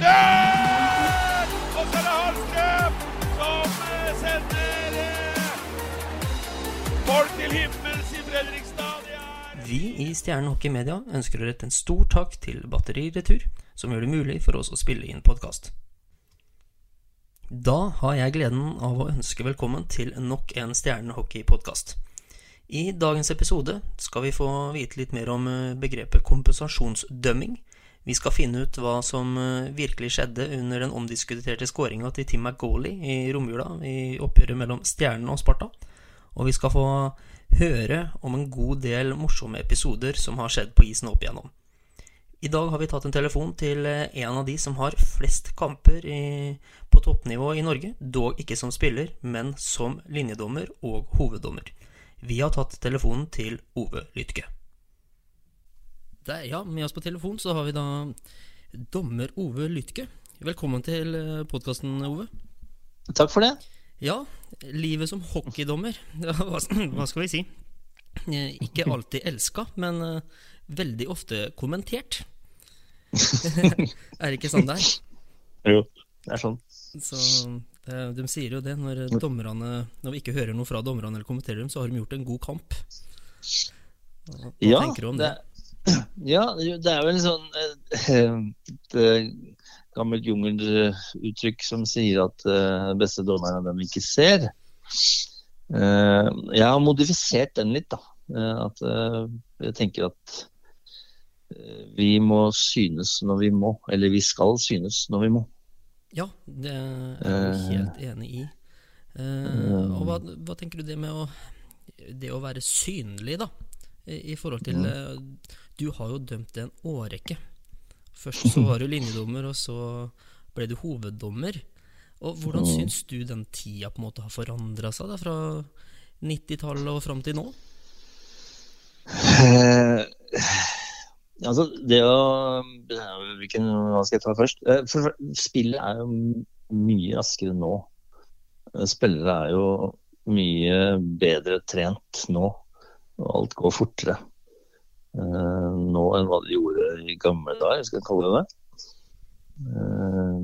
retur! Og så er det Hallstrøm som eh, sender eh, folk til himmels i Fredrikstad. Vi i Stjernen Hockey Media ønsker å rette en stor takk til Batteri Retur, som gjør det mulig for oss å spille inn podkast. Da har jeg gleden av å ønske velkommen til nok en Stjernehockey-podkast. I dagens episode skal vi få vite litt mer om eh, begrepet kompensasjonsdømming. Vi skal finne ut hva som eh, virkelig skjedde under den omdiskuterte skåringa til Tim McGauley i romjula i oppgjøret mellom Stjernen og Sparta. Og vi skal få høre om en god del morsomme episoder som har skjedd på isen opp igjennom. I dag har vi tatt en telefon til eh, en av de som har flest kamper i, på toppnivå i Norge, dog ikke som spiller, men som linjedommer og hoveddommer. Vi har tatt telefonen til Ove Lytke. Der, ja, med oss på telefon så har vi da dommer Ove Lytke. Velkommen til podkasten, Ove. Takk for det. Ja, livet som hockeydommer, hva, skal vi si? Eh, Ikke alltid elska, men eh, veldig ofte kommentert. er det ikke sånn det er? Jo, det er sånn. Så eh, De sier jo det, når dommerne Når vi ikke hører noe fra dommerne eller kommenterer dem, så har de gjort en god kamp. Hva Ja, tenker du om det, det? Ja, det er vel sånn eh, et eh, gammelt jungeluttrykk som sier at den beste dommeren er den vi ikke ser. Eh, jeg har modifisert den litt, da. Eh, at eh, jeg tenker at eh, vi må synes når vi må. Eller vi skal synes når vi må. Ja, det er jeg helt enig i. Eh, og hva, hva tenker du det med å Det å være synlig, da? I, i forhold til eh, Du har jo dømt en årrekke. Først så var du linjedommer, og så ble du hoveddommer. Og hvordan syns du den tida på en måte har forandra seg, da, fra 90-tallet og fram til nå? Eh, altså, det å Hvilken hva skal jeg ta først? Eh, For, spillet er jo mye raskere nå. Eh, Spillere er jo mye bedre trent nå, alt går fortere eh, nå enn hva de gjorde i gamle dager, skal jeg kalle det det. Eh,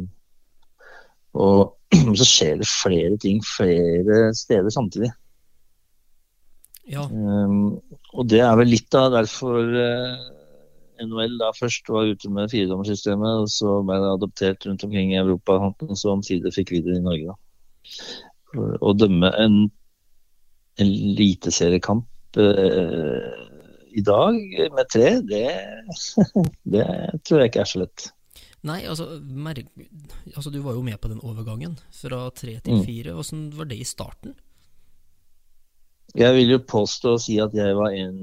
og så skjer det flere ting flere steder samtidig. Ja, Um, og det er vel litt av derfor eh, NHL da først var ute med firedommersystemet, og så ble det adoptert rundt omkring i Europa, og så omsider fikk vi det i Norge. da. Å dømme en eliteseriekamp eh, i dag med tre, det, det tror jeg ikke er så lett. Nei, altså, merk, altså Du var jo med på den overgangen fra tre til Mm. fire. Åssen var det i starten? Jeg vil jo påstå å si at jeg var en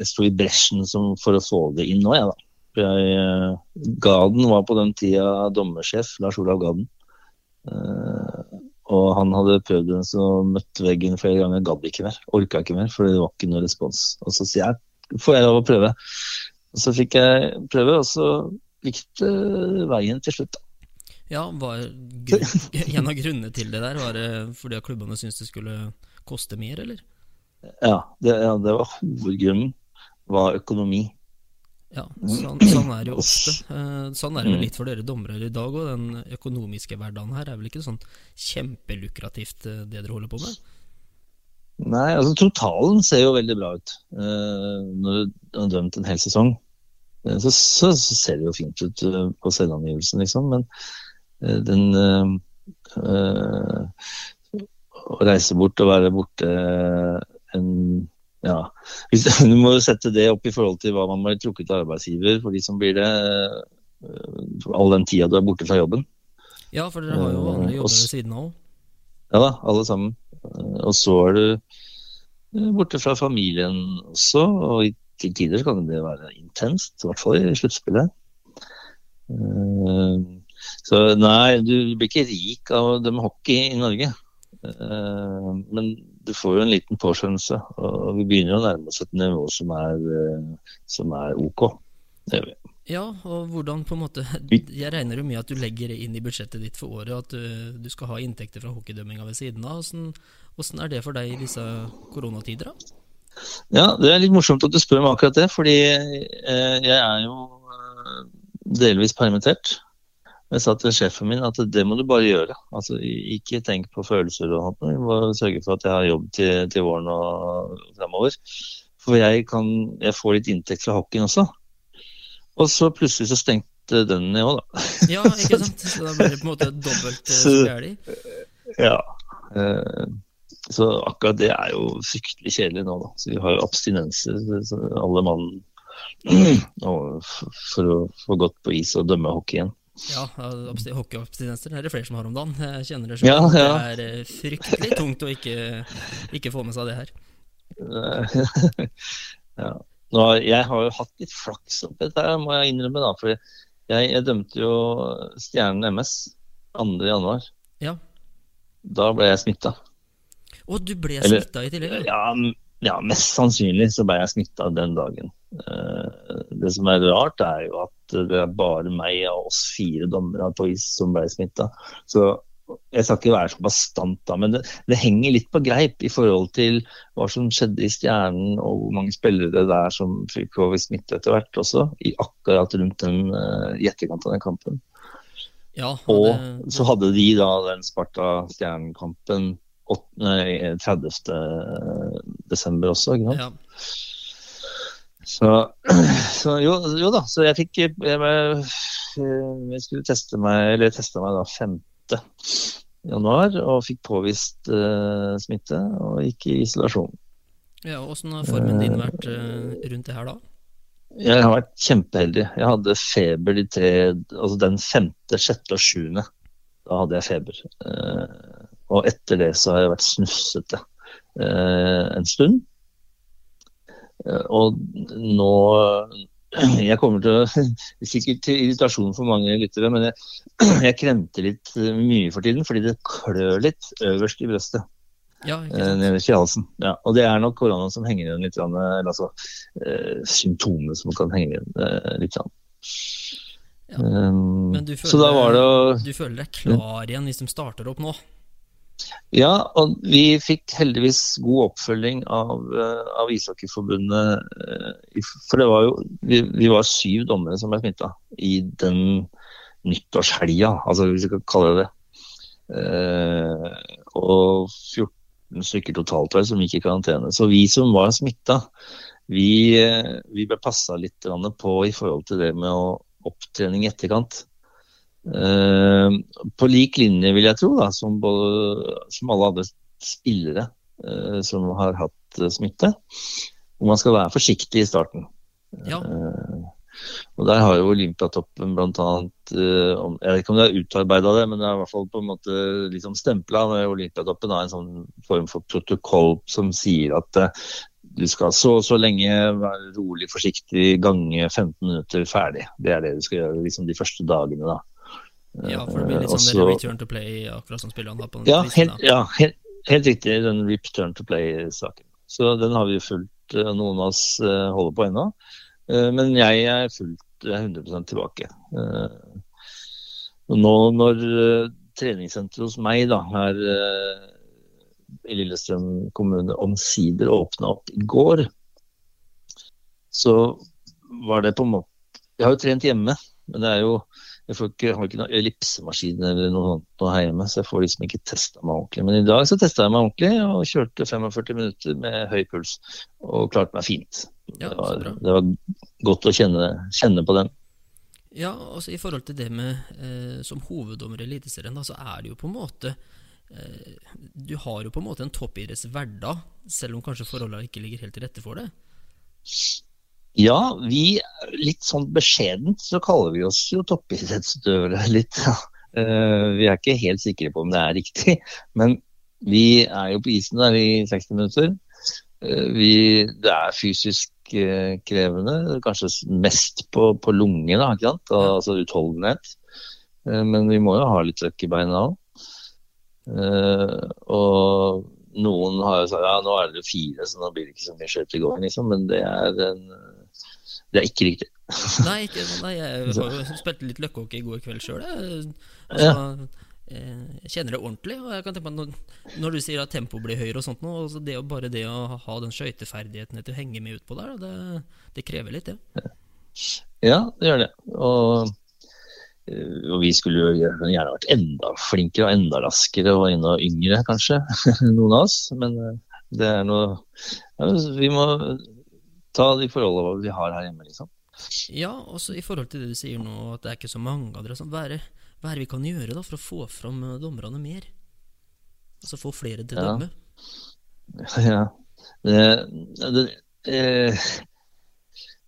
Jeg sto i bresjen som, for å få det inn nå, jeg, da. Jeg, eh, Gaden var på den tida dommersjef, Lars Olav Gaden. Eh, og han hadde prøvd den, så møtte veggen flere ganger, gadd ikke mer. Orka ikke mer, for det var ikke noe respons. Og så sier jeg får jeg lov å prøve. Og så fikk jeg prøve, og så gikk det veien til slutt. Ja, var En av grunnene til det der var det fordi klubbene syntes det skulle koste mer, eller? Ja, det, ja, det var hovedgrunnen. Var økonomi. Ja, sånn, sånn er det jo ofte. Eh, Sånn er det vel litt for dere dommere i dag òg. Den økonomiske hverdagen her er vel ikke sånn kjempelukrativt, eh, det dere holder på med? Nei, altså totalen ser jo veldig bra ut. Eh, når du har dømt en hel sesong, så, så, så ser det jo fint ut på selvangivelsen, liksom. Men den øh, øh, Å reise bort og være borte Ja. Du må jo sette det opp i forhold til hva man blir trukket av arbeidsgiver for de som blir det. eh, all den tida du er borte fra jobben. Ja, for dere har jo vanlige Eh, jobber ved siden av òg. Ja da, alle sammen. Eh, Og så er du borte fra familien også, og i- til tider kan det være intenst, i hvert fall i sluttspillet. Så nei, du blir ikke rik av å dømme hockey i Norge. Men du får jo en liten påskjønnelse, og vi begynner å nærme oss et nivå som er, eh, som er OK. Det gjør vi. Ja, og hvordan på en måte Jeg regner jo med at du legger det inn i budsjettet ditt for året, at du, du skal ha inntekter fra hockeydømminga ved siden av. Hvordan, hvordan, er det for deg i disse koronatider, da? Ja, det er litt morsomt at du spør meg akkurat det, fordi eh, jeg er jo eh, delvis permittert. Jeg sa til sjefen min at det må du bare gjøre. Altså, ikke tenk på følelser og sånt. Du må sørge for at jeg har jobb til, til våren og fremover. For jeg, kan, jeg får litt inntekt fra hockeyen også. Og så plutselig så stengte den ned òg, da. Ja, ikke sant. Så da blir det på en måte dobbelt så gærlig. Ja. Eh, så akkurat det er jo fryktelig kjedelig nå, da. Så vi har jo abstinenser, alle mann, for å få gått på is og dømme hockey igjen. Ja, hockeyabstinenser er det flere som har om dagen. Jeg kjenner det selv. Ja, ja. Det er eh, fryktelig tungt å ikke, ikke få med seg det her. ja. Nå, jeg har jo hatt litt flaks oppi dette, her, må jeg innrømme. da, for jeg, jeg dømte jo Stjernen MS 2. januar. Ja. Da ble jeg smitta. Og du ble smitta i tillegg? Ja, ja, mest sannsynlig så ble jeg smitta den dagen. Eh, det som er rart, er jo at det er bare meg av oss fire dommere på is som ble smitta. Så jeg skal ikke være så bastant, da, men det, det, henger litt på greip i forhold til hva som skjedde i Stjernen, og hvor mange spillere det er som fikk over smitte etter hvert også, i akkurat rundt den uh, i etterkant av den kampen. Ja, og, og så hadde de da den Sparta-Stjernen-kampen 30. desember også, ikke sant. Ja. Så, så jo, jo, da, så jeg fikk jeg, jeg, jeg skulle teste meg, eller testa meg da 5. januar og fikk påvist uh, smitte og gikk i isolasjon. Ja, Åssen har formen din vært uh, rundt det her da? Jeg har vært kjempeheldig. Jeg hadde feber de tre Altså den femte, sjette og sjuende. Da hadde jeg feber. Uh, og etter det så har jeg vært snufsete en stund. Eh, og nå Jeg kommer til å Sikkert til irritasjon for mange lyttere, men jeg, jeg kremter litt eh, mye for tiden fordi det klør litt øverst i brøstet. Ja, eh, Nederst i halsen. Ja, og det er nok korona som henger igjen litt. Eller altså symptomene som kan henge igjen litt. Ja. Men du føler, det, du føler deg klar igjen hvis de starter opp nå? Ja, og vi fikk heldigvis god oppfølging av, uh, av Ishockeyforbundet. Uh, for det var jo vi, vi, var syv dommere som ble smitta i den nyttårshelga, altså hvis vi kan kalle det det. Uh, og 14 stykker totalt var som gikk i karantene. Så vi som var smitta, vi, vi ble passa litt på i forhold til det med å, opptrening i etterkant. Eh, på lik linje, vil jeg tro, da, som, både, som alle andre spillere uh, som har hatt uh, smitte. Hvor man skal være forsiktig i starten. Ja. og Der har jo Olympiatoppen bl.a. Jeg vet ikke om de har utarbeida det, men det er i hvert fall på en måte liksom stempla Olympiatoppen en sånn form for protokoll som sier at du skal så og så lenge være rolig, forsiktig, gange 15 minutter ferdig. Det er det du skal gjøre liksom de første dagene. da. Ja, for det blir litt sånn Også, return to play, akkurat som spillerne har på ja, helt, ja, helt, helt, riktig. Den return to play-saken. Så den har vi fulgt. Eh, noen av oss eh, holder på ennå. Eh, men jeg er fullt 100 tilbake. Nå når treningssenteret hos meg da, her i Lillestrøm kommune omsider åpna opp i går, så var det på en måte Jeg har jo trent hjemme, men det er jo jeg, ikke, jeg har ikke noen ellipsemaskin eller noe sånt noe hjemme, så jeg får liksom ikke testa meg ordentlig. Men i dag så testa jeg meg ordentlig og kjørte 45 minutter med høy puls. Og klarte meg fint. Ja, det, var, det, var, godt å kjenne, kjenne, på den. Ja, altså i forhold til det med eh, som hoveddommer i Eliteserien, da, så er det jo på en måte eh, Du har jo på en måte en toppidretts hverdag, selv om kanskje forholdene ikke ligger helt til rette for det? Ja, vi litt sånn beskjedent så kaller vi oss jo toppidrettsutøvere litt. Ja. Uh, vi er ikke helt sikre på om det er riktig, men vi er jo på isen der i 60 minutter. Uh, vi, det er fysisk uh, krevende, kanskje mest på, på lungene, altså utholdenhet. men vi må jo ha litt trøkk i beina òg. og noen har jo sagt ja, nå er det fire, så nå blir det ikke så mye skøytegåing, liksom. Men det er en det er ikke riktig. nei, ikke, nei, jeg har jo spilt litt løkkehockey i går kveld sjøl. Altså, ja. Eh, jeg kjenner det ordentlig. Og jeg kan tenke meg når, du sier at tempoet blir høyere og sånt nå, altså det, bare det å ha den skøyteferdigheten til å henge med utpå der, det, det, krever litt, det. Ja. ja, det gjør det. Og eh, og vi skulle jo gjerne vært enda flinkere og enda raskere og enda yngre, kanskje, noen av oss. Men eh, det er noe ja, Vi må ta de forholdene vi har her hjemme, liksom. Ja, også i forhold til det du sier nå, at det er ikke så mange av dere. Sånn, hva, er det, hva er det vi kan gjøre da for å få fram eh, dommerne mer? Altså få flere til å Ja. dømme? Ja. Det, det, eh,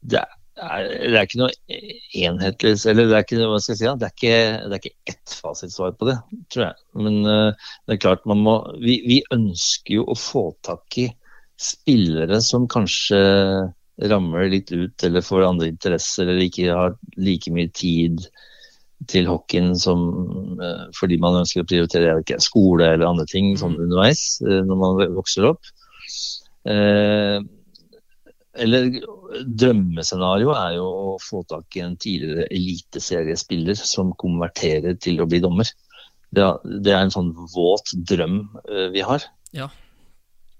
det, er, det er ikke noe enhetlig Eller det er ikke, hva skal jeg si, det er ikke, det er ikke ett fasitsvar på det, tror jeg. Men eh, det er klart man må vi, vi ønsker jo å få tak i spillere som kanskje rammer litt ut eller får andre interesser eller ikke har like mye tid til hockeyen som eh, fordi man ønsker å prioritere ikke, skole eller andre ting sånn Mm. underveis eh, når man vokser opp. Eh, eller drømmescenario er jo å få tak i en tidligere eliteseriespiller som konverterer til å bli dommer. Det, er- en sånn våt drøm vi har. Ja.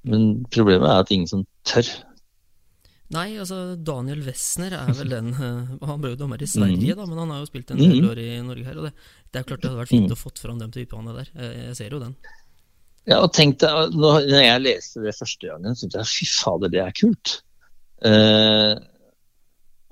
Men problemet er at ingen som tør. Nei, altså Daniel Wessner er vel den eh, Han ble jo dommer i Sverige, da, men han har jo spilt en del del år i Norge her. Og det, det er klart det hadde vært fint å fått fram de typene der. Jeg, ser jo den. Ja, og tenk deg, når når jeg leste det første gangen, syntes jeg fy fader, det er kult. Eh,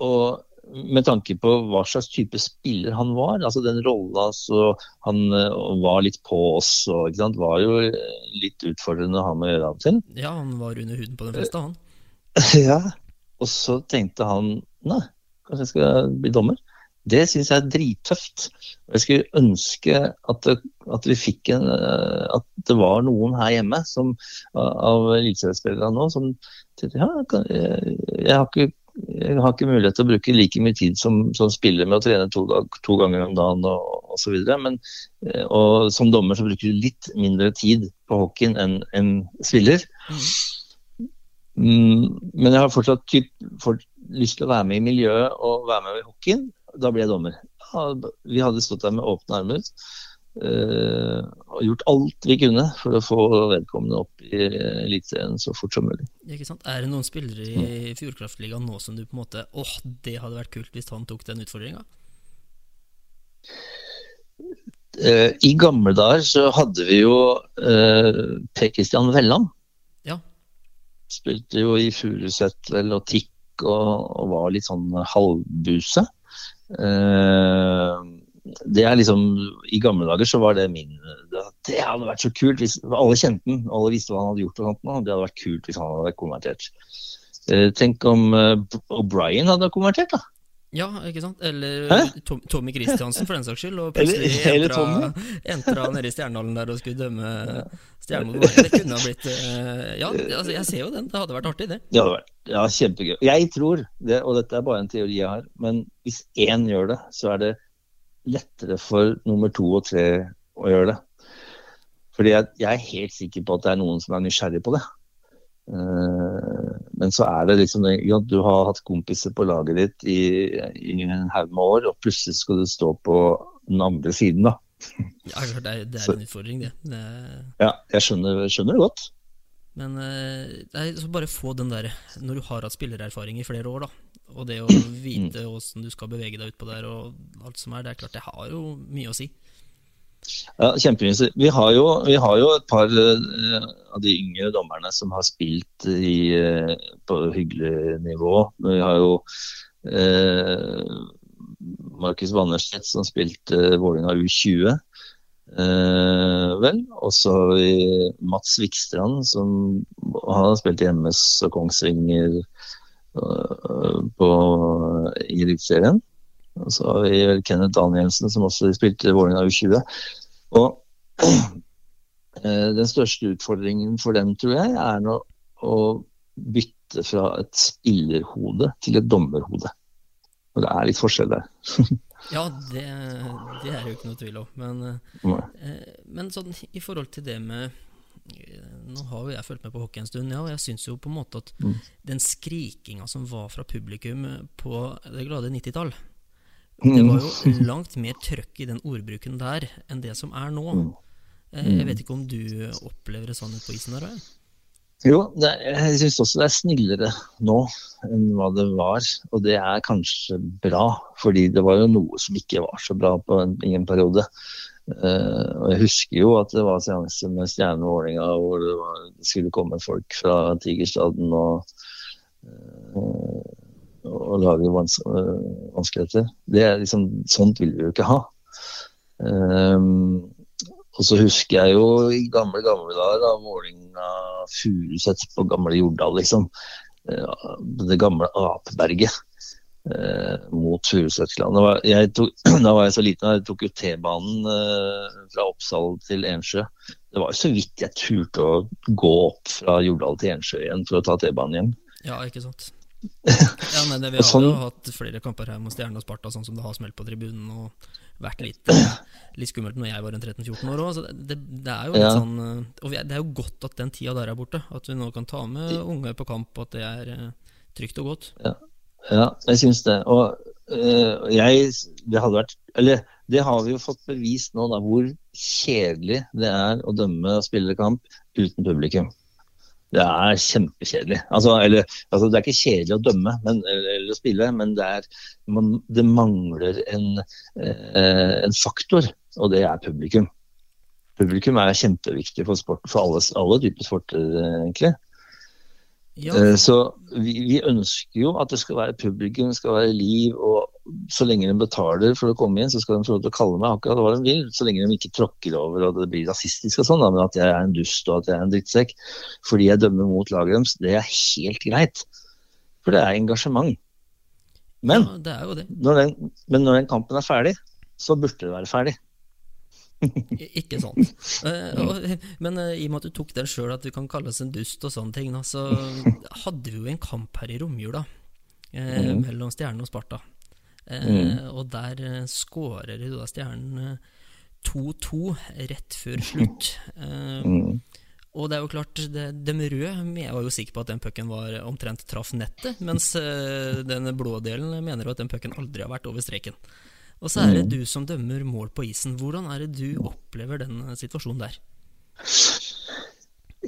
og med tanke på hva slags type spiller han var, altså den rolla så han eh, var litt på oss og ikke sant, var jo eh, litt utfordrende å ha med å gjøre av og til. Ja, han var under huden på den fleste, han. Ja. Og så tenkte han nei, kanskje jeg skal bli dommer. Det syns jeg er drittøft. Og jeg skulle ønske at, det, at vi fikk en eh, At det var noen her hjemme som, av eliteseriespillerne nå som tenkte ja, jeg, jeg, har ikke, jeg har ikke mulighet til å bruke like mye tid som, som spiller med å trene to, to ganger om dagen og osv. Men eh, og som dommer så bruker du litt mindre tid på hockeyen enn en spiller. Mm, men jeg har fortsatt typ, fort, lyst til å være med i miljøet og være med i hockeyen. Da blir jeg dommer. Vi hadde stått der med åpne armer og gjort alt vi kunne for å få vedkommende opp i Eliteserien så fort som mulig. Ikke sant? Er det noen spillere i Fjordkraftligaen nå som du på en måte åh, det hadde vært kult hvis han tok den utfordringa? Eh, I gamle dager så hadde vi jo eh, Per Kristian Velland. Ja. Spilte jo i Furuset vel og Tikk og, og var litt sånn halvbuse. Eh, det er liksom I gamle dager så var det min Det, det hadde vært så kult hvis alle kjente den, alle visste hva han hadde gjort og sånt. Det hadde vært kult hvis han hadde konvertert. Eh, tenk om eh, O'Brien hadde konvertert, da. Ja, ikke sant? Eller Tom, Tommy Christiansen, for den saks skyld. Og Eller- plutselig eller entra, entra nede i Stjernehallen der og skulle dømme Stjernen mot Vålerenga. Det kunne ha blitt Ja, altså, jeg ser jo den. Det hadde vært artig, det. Det hadde vært ja, kjempegøy. Jeg tror, det, og dette er bare en teori jeg har, men hvis én gjør det, så er det lettere for nummer to og tre å gjøre det. Fordi jeg, jeg er helt sikker på at det er noen som er nysgjerrig på det. Eh, men så er det liksom ja, Du har hatt kompiser på laget ditt i, i en haug med år, og plutselig skal du stå på den andre siden, da. Ja, klart, det er, det Så- er en utfordring, det. det Ja, jeg skjønner, skjønner det godt. men nei, er så bare få den der Når du har hatt spillererfaring i flere år, da, og det å vite åssen du skal bevege deg utpå der, og alt som er, det er klart det har jo mye å si. Ja, kjempemye. Vi har jo, vi har jo et par uh, av de yngre dommerne som har spilt i, uh, på hyggelig nivå. Vi har jo uh, Markus Wannerstedt som spilte uh, Vålerenga U20. Eh, vel. Og så har vi Mats Vikstrand som har spilt i MS og Kongsvinger eh, på, i Eliteserien. Og så har vi vel Kenneth Danielsen som også spilte Vålerenga U20. Og eh, den største utfordringen for dem, tror jeg, er nå å bytte fra et spillerhode til et dommerhode. Og det er litt forskjell der. Ja, det, det er jo ikke noe tvil om. Men, eh, men sånn i forhold til det med eh, Nå har jo jeg fulgt med på hockey en stund, ja, og jeg syns jo på en måte at Mm. den skrikinga som var fra publikum på det glade 90-tall Det var jo langt mer trøkk i den ordbruken der enn det som er nå. Mm. Eh, Jeg vet ikke om du opplever det sånn ute på isen der òg? Jo, det, jeg syns også det er snillere nå enn hva det var. Og det er kanskje bra, fordi det var jo noe som ikke var så bra på en, i en periode. Uh, og Jeg husker jo at det var seanse med stjernevålinga hvor det, var, det, skulle komme folk fra Tigerstaden og, uh, og lage vans vanskeligheter. Det er liksom, sånt vil vi jo ikke ha. Um, og så husker jeg jo i gamle, gamle dager da Vålinga Furuset på gamle Jordal, liksom. Det gamle Apeberget eh, mot Furusetland. Da, var jeg så liten, jeg tok jo T-banen eh, fra Oppsal til Ensjø. Det var jo så vidt jeg turte å gå opp fra Jordal til Ensjø igjen for å ta T-banen hjem. Ja, ikke sant. Ja, nei, det, Vi har sånn, jo hatt flere kamper her mot Stjerne og Sparta, sånn som det har smelt på tribunen. og vært litt, litt skummelt når jeg var en 13-14 år òg. Det, det, er jo litt ja. sånn eh, Og det er jo godt at den tida der er borte. At vi nå kan ta med unge på kamp, og at det er eh, trygt og godt. Ja, ja jeg syns det. Og øh, jeg Det hadde vært Eller det har vi jo fått bevist nå, da, hvor kjedelig det er å dømme og spille kamp uten publikum. Det er kjempekjedelig. Altså, eller, altså, det er ikke kjedelig å dømme men, eller eller, spille, men det, er, man, det mangler en, eh, en, faktor, og det er publikum. Publikum er kjempeviktig for sport, for alle, alle typer sporter, egentlig. Ja. Eh, så vi, vi, ønsker jo at det skal være publikum, det skal være liv. og Så lenge de betaler for å komme inn, så skal de få lov til å kalle meg akkurat hva de vil. Så lenge de ikke tråkker over og det blir rasistisk og sånn, men at jeg er en dust og at jeg er en drittsekk fordi jeg dømmer mot laget deres, det er helt greit. For det er engasjement. Men, ja, det det. Når den, men når den kampen er ferdig, så burde det være ferdig. Ikke sant. Uh, men uh, i og med at du tok den sjøl, at du kan kalles en dust og sånne ting, så hadde vi jo en kamp her i romjula uh, mm. mellom Stjernen og Sparta. Mm. Og der skårer du da Stjernen 2-2 rett før slutt. Mm. Og det er jo klart, det, de røde Jeg var jo sikker på at den pucken var omtrent traff nettet, mens den blå delen mener jo at den pucken aldri har vært over streken. Og så er det mm. du som dømmer mål på isen. Hvordan er det du opplever den eh, situasjonen der?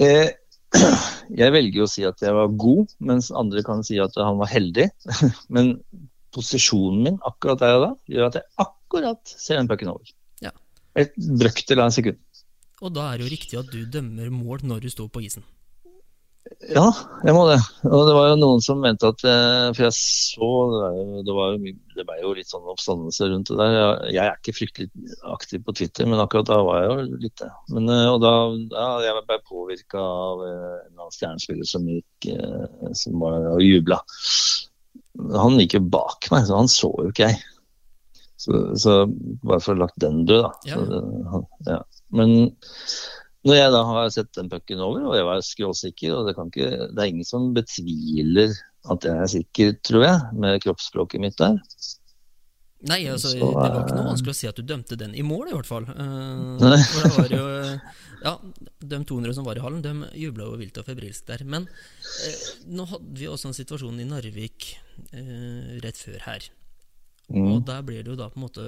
Eh, jeg velger å si at jeg var god, mens andre kan si at han var heldig. Men posisjonen min akkurat der og da gjør at jeg akkurat ser den pucken over. Ja. Et brøkdel av en sekund. Og da er det jo riktig at du dømmer mål når du står på isen. Ja, jeg må det. Og det var jo noen som mente at eh, For jeg så Det, var jo, det ble jo litt sånn oppstandelse rundt det der. Jeg, jeg, er ikke fryktelig aktiv på Twitter, men akkurat da var jeg jo litt det. Men, eh, og da ja, jeg ble påvirka av en en annen stjernespiller som gikk som var og jubla. Han gikk jo bak meg, så han så jo ikke jeg. Så, så bare for å ha lagt den død, da. Ja. Så, ja. Men når jeg da har sett den pucken over, og jeg var skråsikker, og det, ikke, det, er ingen som betviler at jeg er sikker, tror jeg, med kroppsspråket mitt der. Nei, altså, så, det var ikke noe vanskelig å si at du dømte den i mål, i hvert fall. Uh, for det var jo Ja, de 200 som var i hallen, de jubla jo vilt og febrilsk der. Men uh, nå hadde vi også en situasjon i Narvik uh, rett før her. Mm. Og der blir det jo da på en måte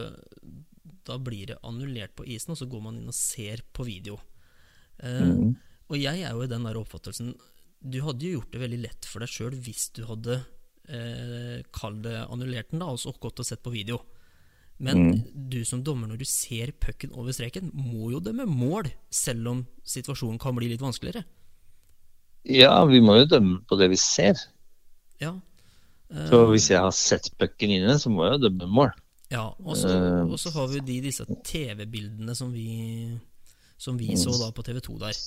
Da blir det annullert på isen, og så går man inn og ser på video. Eh, mm. Og jeg er jo i den der oppfattelsen Du hadde jo gjort det veldig lett for deg sjøl hvis du hadde eh, kall det annullert den, da, og så gått og sett på video. Men mm. du som dommer, når du ser pucken over streken, må jo dømme mål, selv om situasjonen kan bli litt vanskeligere. Ja, vi må jo dømme på det vi ser. Ja. Uh, så hvis jeg har sett pucken inne, så må jeg jo dømme mål. Ja, og så, uh, og så har vi de, disse TV-bildene som vi som vi så da på TV2 der.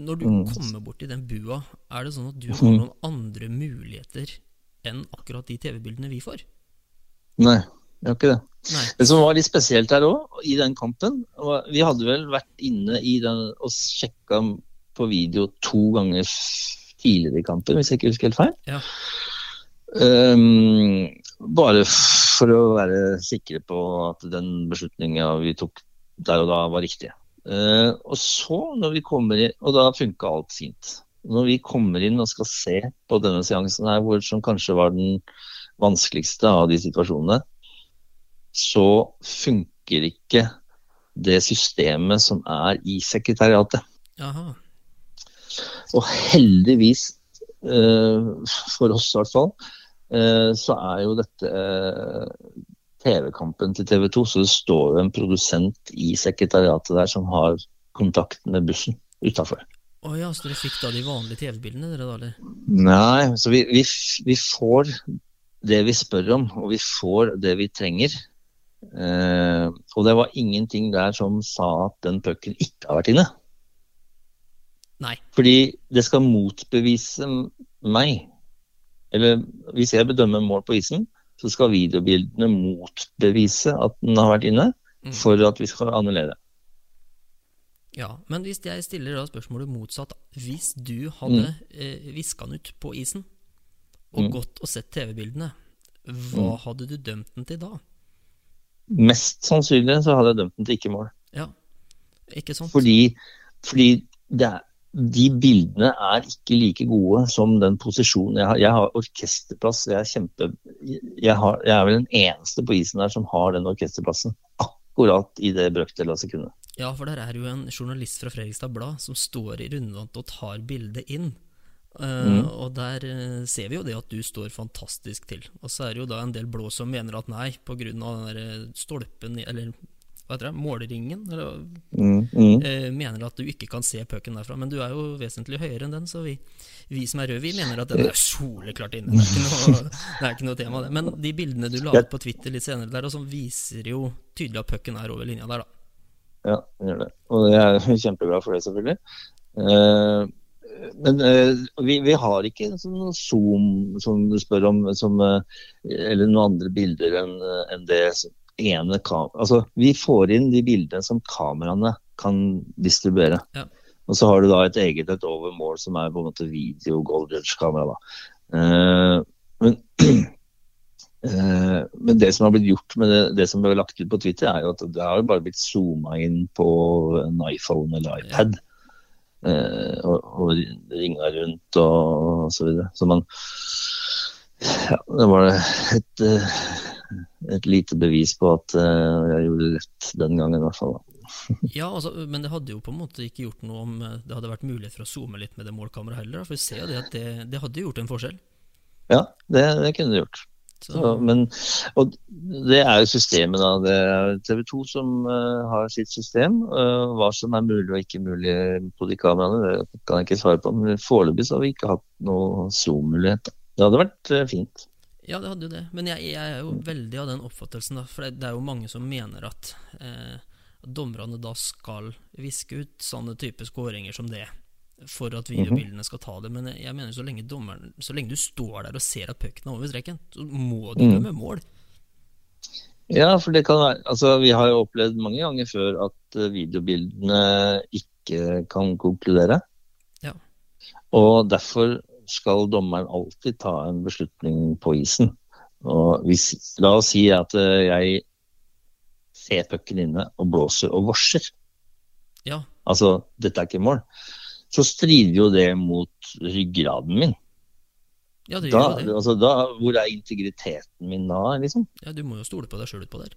Når du mm. kommer bort i den bua, er det sånn at du har mm. noen andre muligheter enn akkurat de TV-bildene vi får? Nei, jeg har ikke det. Nei. Det som var litt spesielt her òg, i den kampen Vi hadde vel vært inne i den og sjekka på video to ganger tidligere i kampen, hvis jeg ikke husker helt feil. Ja. Um, bare for å være sikre på at den beslutninga vi tok der og da, var riktig. Uh, og så, når vi kommer inn, og da funka alt fint. Når vi kommer inn og skal se på denne seansen her, hvor, som kanskje var den vanskeligste av de situasjonene, så funker ikke det systemet som er i sekretariatet. Aha. Og heldigvis, uh, for oss i hvert fall, uh, så er jo dette TV-kampen til TV 2, så det står jo en produsent i sekretariatet der som har kontakt med bussen utafor. Å ja, så dere fikk da de vanlige TV-bildene, dere da, eller? Nei, så vi, vi, vi får det vi spør om, og vi får det vi trenger. Eh, og det var ingenting der som sa at den pucken ikke har vært inne. Nei. Fordi det skal motbevise meg. Eller hvis jeg bedømmer mål på isen, så skal videobildene motbevise at den har vært inne, Mm. for at vi skal annullere. Ja, men hvis jeg stiller da spørsmålet motsatt. Hvis du hadde Mm. eh, viska den ut på isen, og Mm. gått og sett TV-bildene, hva hadde du dømt den til da? Mest sannsynlig så hadde jeg dømt den til ikke mål. Ja, ikke sant? Fordi, fordi det er, de bildene er ikke like gode som den posisjonen jeg har. Jeg har orkesterplass. Jeg er, kjempe, jeg har, jeg er vel den eneste på isen der som har den orkesterplassen. Akkurat i det brøkdelet av sekundet. Ja, for der er jo en journalist fra Fredrikstad Blad som står i rundvant og tar bildet inn. Uh, Mm. Og der uh, ser vi jo det at du står fantastisk til. Og så er det jo da en del blå som mener at nei, av den der stolpen, eller hva heter det, måleringen, eller, Mm, mm. eh, mener at du ikke kan se pucken derfra. Men du er jo vesentlig høyere enn den, så vi, vi som er røde, vi mener at den er soleklart inne. Det er noe, det er ikke noe tema, det. Men de bildene du la ut på Twitter litt senere der, og som viser jo tydelig at pucken er over linja der, da. Ja, den gjør det. Og jeg er kjempeglad for det, selvfølgelig. Uh, men uh, vi, vi har ikke en sånn Zoom som du spør om, som, uh, eller noen andre bilder enn enn det ene Altså, vi får inn de bildene som kameraene kan distribuere. Ja. Og så har du da et eget et over mål som er på en måte video gold judge-kamera. da. Eh, men uh, Men det som har blitt gjort med det, det som ble lagt ut på Twitter, er jo at det har jo bare blitt zooma inn på en iPhone eller iPad. Eh, og, og ringa rundt og, og så videre. Så man Ja, det var et, eh, et lite bevis på at eh, jeg gjorde rett den gangen, i hvert fall. Ja, altså, men det hadde jo på en måte ikke gjort noe om eh, det hadde vært mulighet for å zoome litt med det målkameraet heller. For vi ser jo det at det, det hadde gjort en forskjell. Ja, det, det kunne det gjort. Så, Så, men, og det er jo systemet, da. Det er TV 2 som uh, har sitt system. Uh, hva som er mulig og ikke mulig på de kameraene, det kan jeg ikke svare på. Men foreløpig har vi ikke hatt noe Zoom-mulighet. Det hadde vært uh, fint. Ja, det hadde jo det. Men jeg, jeg er jo veldig av den oppfattelsen, da. For det, det er jo mange som mener at eh, dommerne da skal viske ut sånne type skåringer som det. For at videobildene skal ta det. Men jeg, jeg mener så lenge dommeren Så lenge du står der og ser at pucken er over streken, så må du gjøre dømme mål. Ja, for det kan være Altså, vi har jo opplevd mange ganger før at eh, videobildene ikke kan konkludere. Ja. Og derfor skal dommeren alltid ta en beslutning på isen. Og hvis, la oss si at eh, jeg ser pucken inne og blåser og vorser. Ja, Altså, dette er ikke mål. Så strider jo det mot ryggraden min. ja det gjør da, det. altså, da, hvor er integriteten min da, liksom? Ja, du må jo stole på deg sjøl utpå der.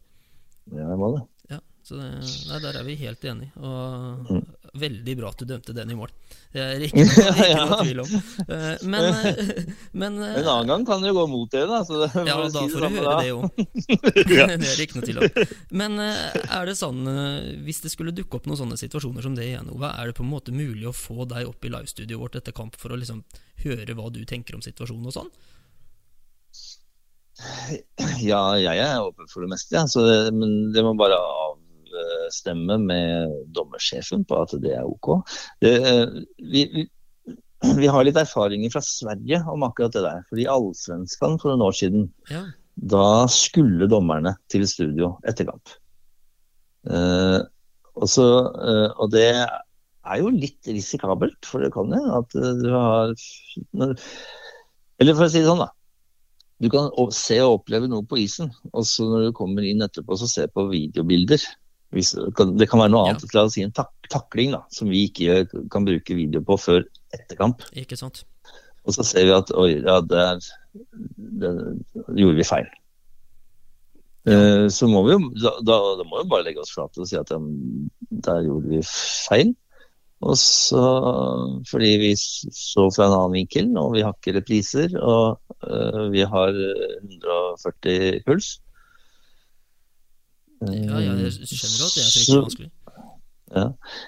Ja, jeg må det. Ja, så det, nei, der er vi helt enige. Og Mm. Veldig bra at du dømte den i mål. Det er ikke, Ja. noe tvil om. Eh, Men, eh, men eh, En annen gang kan det jo gå mot det, da. Så det, Ja, da si får du høre da. det òg. Ja. det er ikke noe tvil om. Men er det sånn, hvis det skulle dukke opp noen sånne situasjoner som det igjen, Ove, er det på en måte mulig å få deg opp i livestudioet vårt etter kamp for å liksom høre hva du tenker om situasjonen og sånn? Ja, jeg er åpen for det meste, ja. så det, men det må bare avstemme med dommersjefen på at det er ok. Det, vi, vi, vi har litt erfaringer fra Sverige om akkurat det der. fordi Allsvenskan for noen år siden, Ja, da skulle dommerne til studio etter kamp. Uh, og, så, uh, og det er jo litt risikabelt, for det kan jo at eh, du har Eller for å si det sånn, da. Du kan se og oppleve noe på isen, og så når du kommer inn etterpå, så se på videobilder. Hvis, det kan være noe Ja. annet, la oss si en tak takling, da, som vi ikke kan bruke video på før etter kamp. ikke sant? Og så ser vi at oi, ja, der, der gjorde vi feil. Eh, så må vi jo da, da, da må vi bare legge oss flate og si at ja, der gjorde vi feil. Og så fordi vi så fra en annen vinkel, og vi har ikke repriser, og uh, vi har 140 puls. Ja, jeg skjønner at det er fryktelig vanskelig. Ja.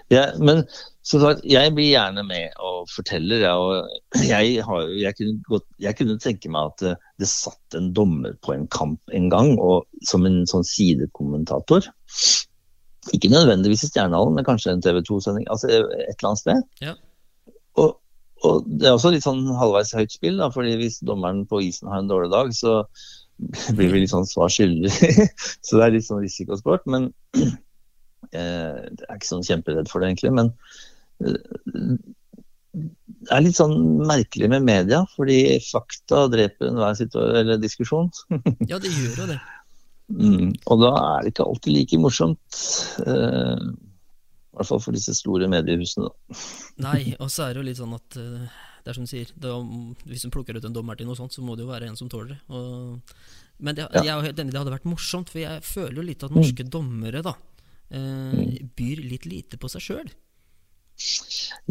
ja, men som sagt, jeg blir gjerne med og forteller. Jeg, og jeg, har, jeg, kunne godt, jeg, kunne tenke meg at det, det, satt en dommer på en kamp en gang, og som en sånn sidekommentator. Ikke nødvendigvis i Stjernehallen, men kanskje en TV 2-sending. Altså et eller annet sted. Ja. Og, og, det er også litt sånn halvveis høyt spill, da, fordi hvis dommeren på isen har en dårlig dag, så blir vi litt sånn svar skyldig. så det er litt sånn risikosport. Men Eh, jeg er ikke sånn kjemperedd for det, egentlig. Men eh, det er litt sånn merkelig med media, fordi fakta dreper enhver diskusjon. ja, det gjør jo det. Mm, og da er det ikke alltid like morsomt. Eh, I hvert fall for disse store mediehusene. Nei, og så er det jo litt sånn at uh, det er som du sier, da, hvis du plukker ut en dommer til noe sånt, så må det jo være en som tåler det. Og, men det, ja. jeg, det hadde vært morsomt, for jeg føler jo litt at norske mm. dommere, da eh, byr litt lite på seg sjøl.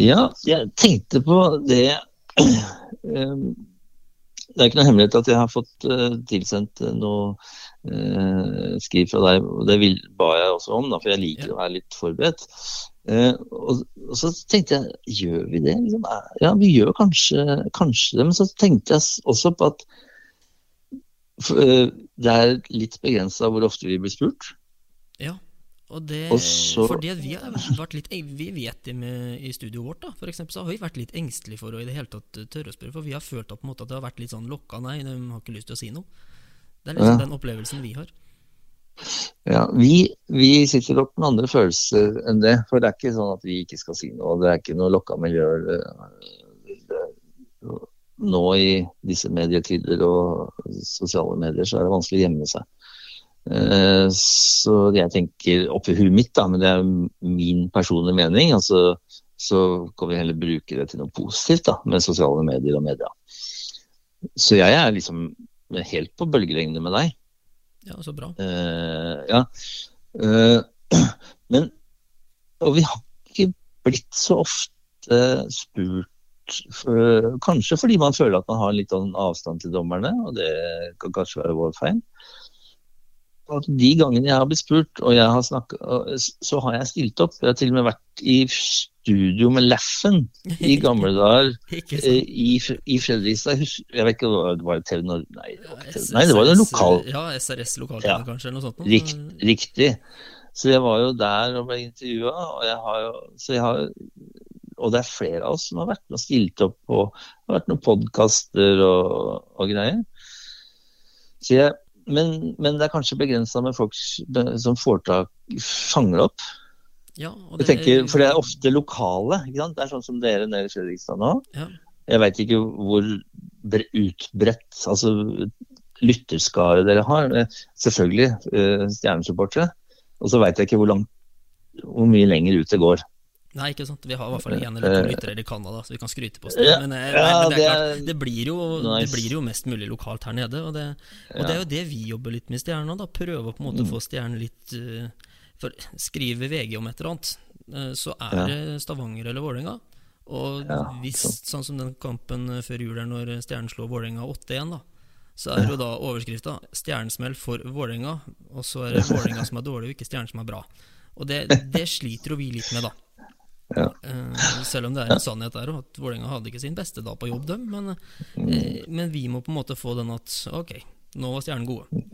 Ja, jeg tenkte på det ehm, Det er ikke noe hemmelighet at jeg har fått uh, tilsendt uh, noe uh, skriv fra deg. og Det vil, ba jeg også om, da, for jeg liker ja. å være litt forberedt. Og, og, så tenkte jeg gjør vi det? Liksom, ja, vi gjør kanskje, kanskje, det. Men så tenkte jeg også på at det er litt begrensa hvor ofte vi blir spurt. Ja. Og det, Også, fordi vi har vært litt Vi vet det med, i studioet vårt, da, for eksempel, så har vi vært litt engstelige for å i det hele tatt tørre å spørre. For vi har følt at, måte, at det har vært litt sånn lokka, nei, de har ikke lyst til å si noe. Det er liksom ja. den opplevelsen vi har. Ja, vi, vi sitter nok med andre følelser enn det. For det er ikke sånn at vi ikke skal si noe. Det er ikke noe lokka miljøer eh, nå i disse medietider og sosiale medier, så er det vanskelig å gjemme seg. Eh, så jeg tenker oppi huet mitt, da, men det er min personlige mening, altså, så kan vi heller bruke det til noe positivt da, med sosiale medier og media. Så jeg er liksom helt på bølgelengde med deg. Ja, så bra. Uh, ja. Uh, men Og vi har ikke blitt så ofte spurt for, Kanskje fordi man føler at man har litt avstand til dommerne, og det kan kanskje være vår feil at de gangene jeg har blitt spurt, og jeg har snakket, så har jeg stilt opp. Jeg har til og med vært i studio med Laffen i gamle dager eh, i, i Fredrikstad. Jeg vet ikke, det var TV Norge Nei, nei, det var jo lokal... Ja, SRS lokal ja. kanskje, eller noe sånt. Rikt, riktig. Så jeg var jo der og ble intervjua, og jeg har jo så jeg har, og det er flere av oss som har vært med og stilt opp på Det har vært noen podkaster og, og greier. Så jeg men, men, det er kanskje begrensa med folk som får tak, fanger opp. Ja, det, tenker, for det er ofte lokale. Det er sånn som dere nede i Fredrikstad nå. Ja. Jeg veit ikke hvor utbredt altså lytterskare dere har. Selvfølgelig uh, stjernesupportere. Og så veit jeg ikke hvor, langt, hvor mye lenger ut det går. Nei, ikke sant. Vi har i hvert fall én eller to lyttere i Canada, så vi kan skryte på oss det. Men, eh, nei, men det, er klart, det blir, jo, det blir jo mest mulig lokalt her nede. Og det, og det er jo det vi jobber litt med i Stjerna. da Prøve å på en måte mm. få Stjernen litt For skriver VG om et eller annet, så er det Stavanger eller Vålerenga. Og hvis, sånn som den kampen før jul der når Stjernen slår Vålerenga 8-1, da så er jo da overskrifta 'Stjernesmell for Vålerenga', og så er det Vålerenga som er dårlig, og ikke Stjernen som er bra. Og det, det sliter jo vi litt med, da. Ja. Uh, selv om det er en sannhet der at Vålerenga hadde ikke sin beste dag på jobb, dem. Men, uh, men, vi må på en måte få den at ok, nå var Stjernen gode.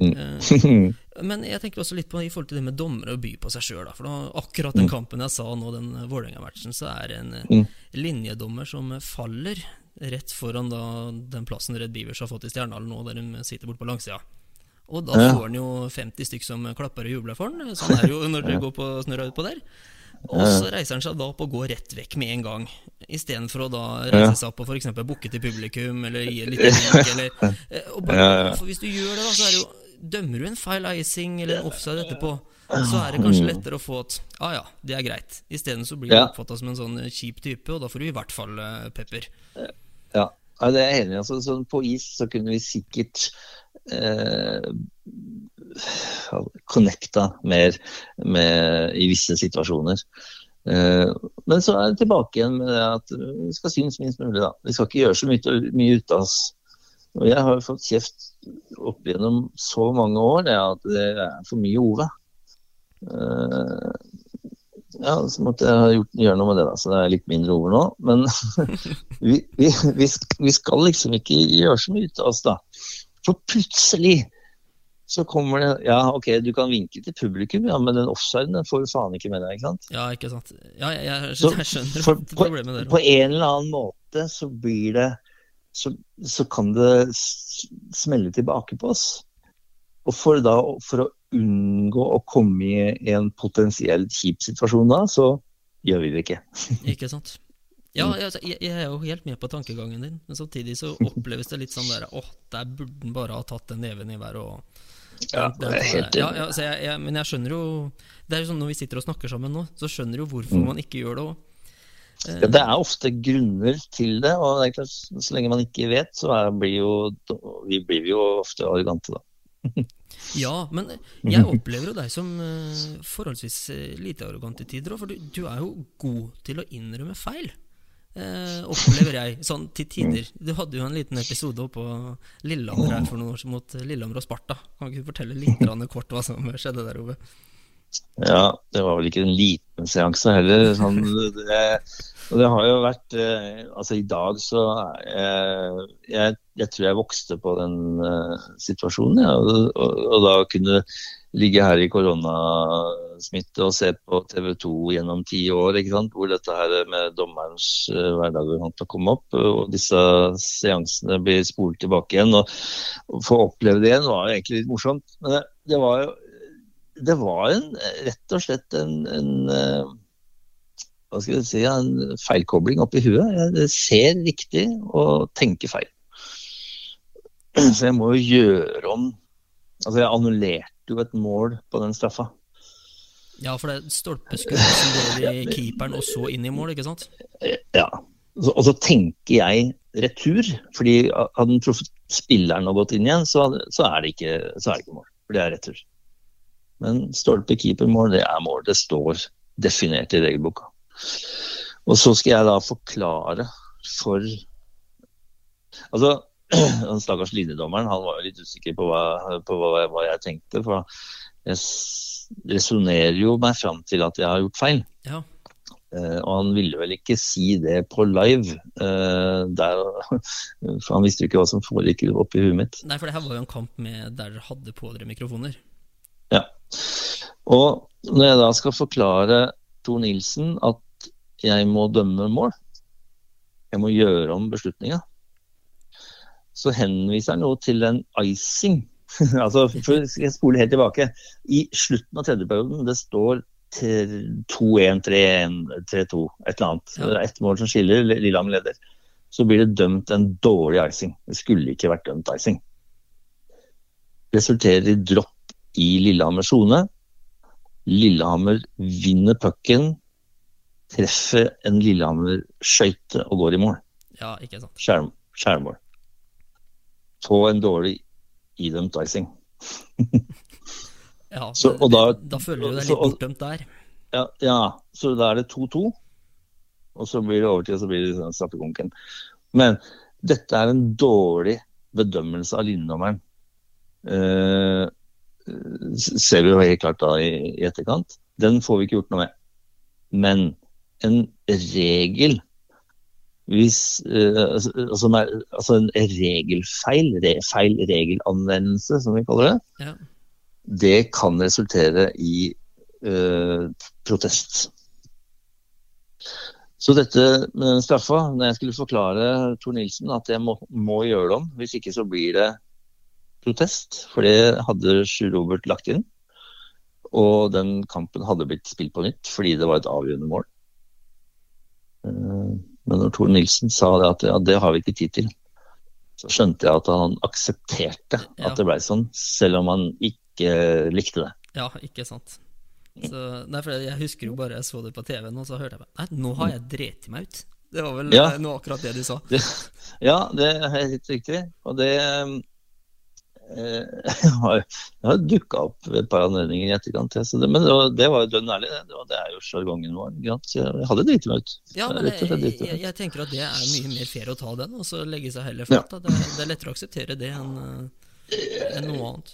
Mm. men jeg tenker også litt på i forhold til det med dommere å by på seg sjøl. For da, akkurat den kampen jeg sa nå, den Vålerenga-matchen, så er det en linjedommer som faller rett foran da, den plassen Red Beavers har fått i Stjernehallen nå, der de sitter borte på langsida. Og da får han jo 50 stykk som klapper og jubler for han. Sånn er det jo når dere går på snurra utpå der. Og så reiser han seg da opp og går rett vekk med en gang. Istedenfor å da reise seg opp og f.eks. bukke til publikum eller gi litt mink, Eller, eh, bare, for hvis du gjør det, da, så er det jo Dømmer du en feil icing eller offside etterpå, så er det kanskje lettere å få at ah ja, det er greit. Isteden så blir du oppfatta som en sånn kjip type, og da får du i hvert fall uh, pepper. Ja, det er enig i. Altså, sånn på is så kunne vi sikkert eh, connecta mer med, i visse situasjoner. Eh, men så er det tilbake igjen med det at vi skal synes minst mulig, da. Vi skal ikke gjøre så mye, mye ut av oss. Og jeg har fått kjeft opp gjennom så mange år det at det er for mye Ove. Eh, ja, så måtte jeg gjort, gjøre noe med det, da, så det er litt mindre over nå. Men vi, vi, vi, skal liksom ikke gjøre så mye ut av oss, da. For plutselig så kommer det Ja, ok, du kan vinke til publikum, ja, men den offsiden den får du faen ikke med deg, ikke sant? Ja, ikke sant. Ja, jeg, jeg, jeg, skjønner for, problemet der. På, på en eller annen måte så blir det så, så, kan det smelle tilbake på oss. Og for, da, for å unngå å komme i en potensielt kjip situasjon da, så gjør vi det ikke. ikke sant. Ja, mm. altså, jeg, jeg, er jo helt med på tankegangen din, men samtidig så oppleves det litt sånn der åh, der burde han bare ha tatt den neven i været og ja, det er helt ja, ja, jeg, jeg, Men jeg skjønner jo Det er jo sånn når vi sitter og snakker sammen nå, så skjønner jo hvorfor mm. man ikke gjør det òg. Ja, det er ofte grunner til det, og det klart, så lenge man ikke vet, så er, blir jo, vi blir jo ofte arrogante, da. Ja, men jeg opplever jo deg som uh, forholdsvis uh, lite arrogant i tider òg, for du, du, er jo god til å innrømme feil. Eh, opplever jeg, sånn til tider. Du hadde jo en liten episode oppå Lillehammer her for noen år siden mot Lillehammer og Sparta. Kan ikke du fortelle litt kort hva som skjedde der, Ove? Ja, det var vel ikke en liten seanse heller. Sånn, det, og det har jo vært eh, Altså, i dag så jeg, jeg, jeg tror jeg vokste på den uh, situasjonen, ja, og, og, og da kunne ligge her i koronasmitte og se på TV 2 gjennom ti år, hvor dette her med dommerens uh, hverdager kom opp. Og disse seansene blir spolt tilbake igjen. Og å få oppleve det igjen var egentlig litt morsomt. Men det, det var jo det var en, rett og slett en, en uh, hva skal jeg si, en feilkobling oppi huet. Jeg ser riktig og tenker feil. Så jeg må jo gjøre om Altså, jeg annullerte jo et mål på den straffa. Ja, for det er stolpeskudd som går i keeperen og så inn i mål, ikke sant? Ja. Og så tenker jeg retur, fordi hadde den truffet spilleren og gått inn igjen, så, så, er det ikke, så, er det ikke, mål. For det er retur. Men stolpe-keeper-mål, det er mål. Det står definert i regelboka. Og så skal jeg da forklare for Altså, den stakkars linjedommeren han var jo litt usikker på hva, på hva, hva jeg tenkte. For jeg resonnerer jo meg fram til at jeg har gjort feil. Ja. Uh, og han ville vel ikke si det på live, uh, der, for han visste jo ikke hva som foregikk oppi huet mitt. Nei, for det her var jo en kamp med der dere hadde på dere mikrofoner. Ja. Og når jeg da skal forklare Tor Nilsen at jeg må dømme mål, jeg må gjøre om beslutninga, så henviser han jo til en icing. altså, jeg spoler helt tilbake. I slutten av tredjeperioden, det står 2-1, 3-1, 3-2, et eller annet. Det er ett mål som skiller, Lillehammer leder. Så blir det dømt en dårlig icing. Det skulle ikke vært dømt icing. Resulterer i dropp i Lillehammer sone. Lillehammer vinner pucken, treffer en Lillehammer-skøyte og går i mål. Ja, ikke sant. Skjærmål På en dårlig idømt icing. ja, så, da, da, føler du deg litt bortdømt der. Ja, ja, så da er det 2-2. Og så blir det overtid, og så blir det sånn straffekonken. Men dette er en dårlig bedømmelse av linjedommeren. Eh, ser vi jo helt klart da i, i etterkant. Den får vi ikke gjort noe med. Men en regel hvis, uh, altså, altså, en regelfeil, re, feil regelanvendelse, som vi kaller det, ja. det kan resultere i uh, protest. Så dette med straffa, når jeg skulle forklare Tor Nilsen at jeg må, må gjøre det om, hvis ikke så blir det protest, for det hadde Sjur Robert lagt inn. Og den kampen hadde blitt spilt på nytt fordi det var et avgjørende mål. Uh, men når Tor Nilsen sa det at ja, det har vi ikke tid til, så skjønte jeg at han aksepterte ja. at det blei sånn, selv om han ikke likte det. Ja, ikke sant. Så, nei, for Jeg husker jo bare jeg så det på TV-en, og så hørte jeg bare Nei, nå har jeg dreti meg ut. Det var vel ja. noe akkurat det du sa. Ja, det er helt riktig. Og det eh, har, har dukka opp ved et par anledninger i etterkant. Det, men det var, det var jo dønn ærlig. Det, det, det er jo sjargongen vår. Så jeg hadde driti meg ut. Ja, men jeg, jeg, jeg tenker at det er mye mer fair å ta den, og så legge seg heller flat. Ja. Det, det er lettere å akseptere det enn en noe annet.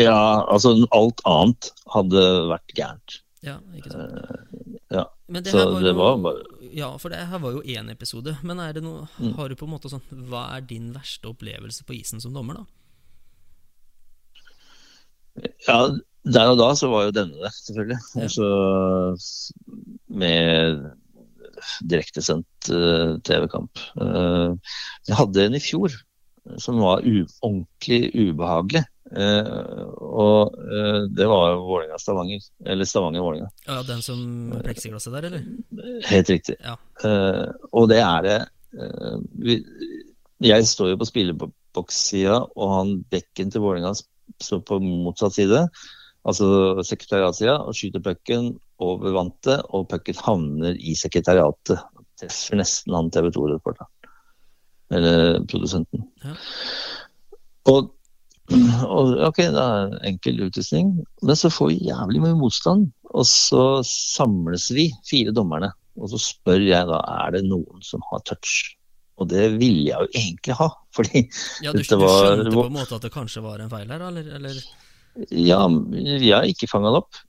Ja, altså alt annet hadde vært gærent. Ja, ikke sant? Ja, Men det så her var det var bare Ja, for det her var jo én episode. Men er det noe Mm. Har du på en måte sånn Hva er din verste opplevelse på isen som dommer, da? Ja, der og da så var jo denne det, selvfølgelig. Ja. Altså med direktesendt uh, TV-kamp. Uh, jeg hadde en i fjor som var ordentlig ubehagelig. Uh, og uh, det var Vålerenga-Stavanger. Eller Stavanger-Vålerenga. Ja, Den som pleksiglasset der, eller? Helt riktig. Ja. Og det er det vi, Jeg står jo på spillebokssida, og han bekken til Vålerenga står på motsatt side. Altså sekretariatsida, og skyter pucken over vantet, og pucken havner i sekretariatet. Treffer nesten han TV 2-reporteren. Eller produsenten. Ja. Og, og ok, det er en enkel utvisning, men så får vi jævlig mye motstand. Og så samles vi, fire dommerne, og så spør jeg da er det noen som har touch. Og det ville jeg jo egentlig ha, fordi Ja, du, Dette du var- skjønte på en måte at det kanskje var en feil her, eller? eller? ja, jeg har ikke fanga det opp.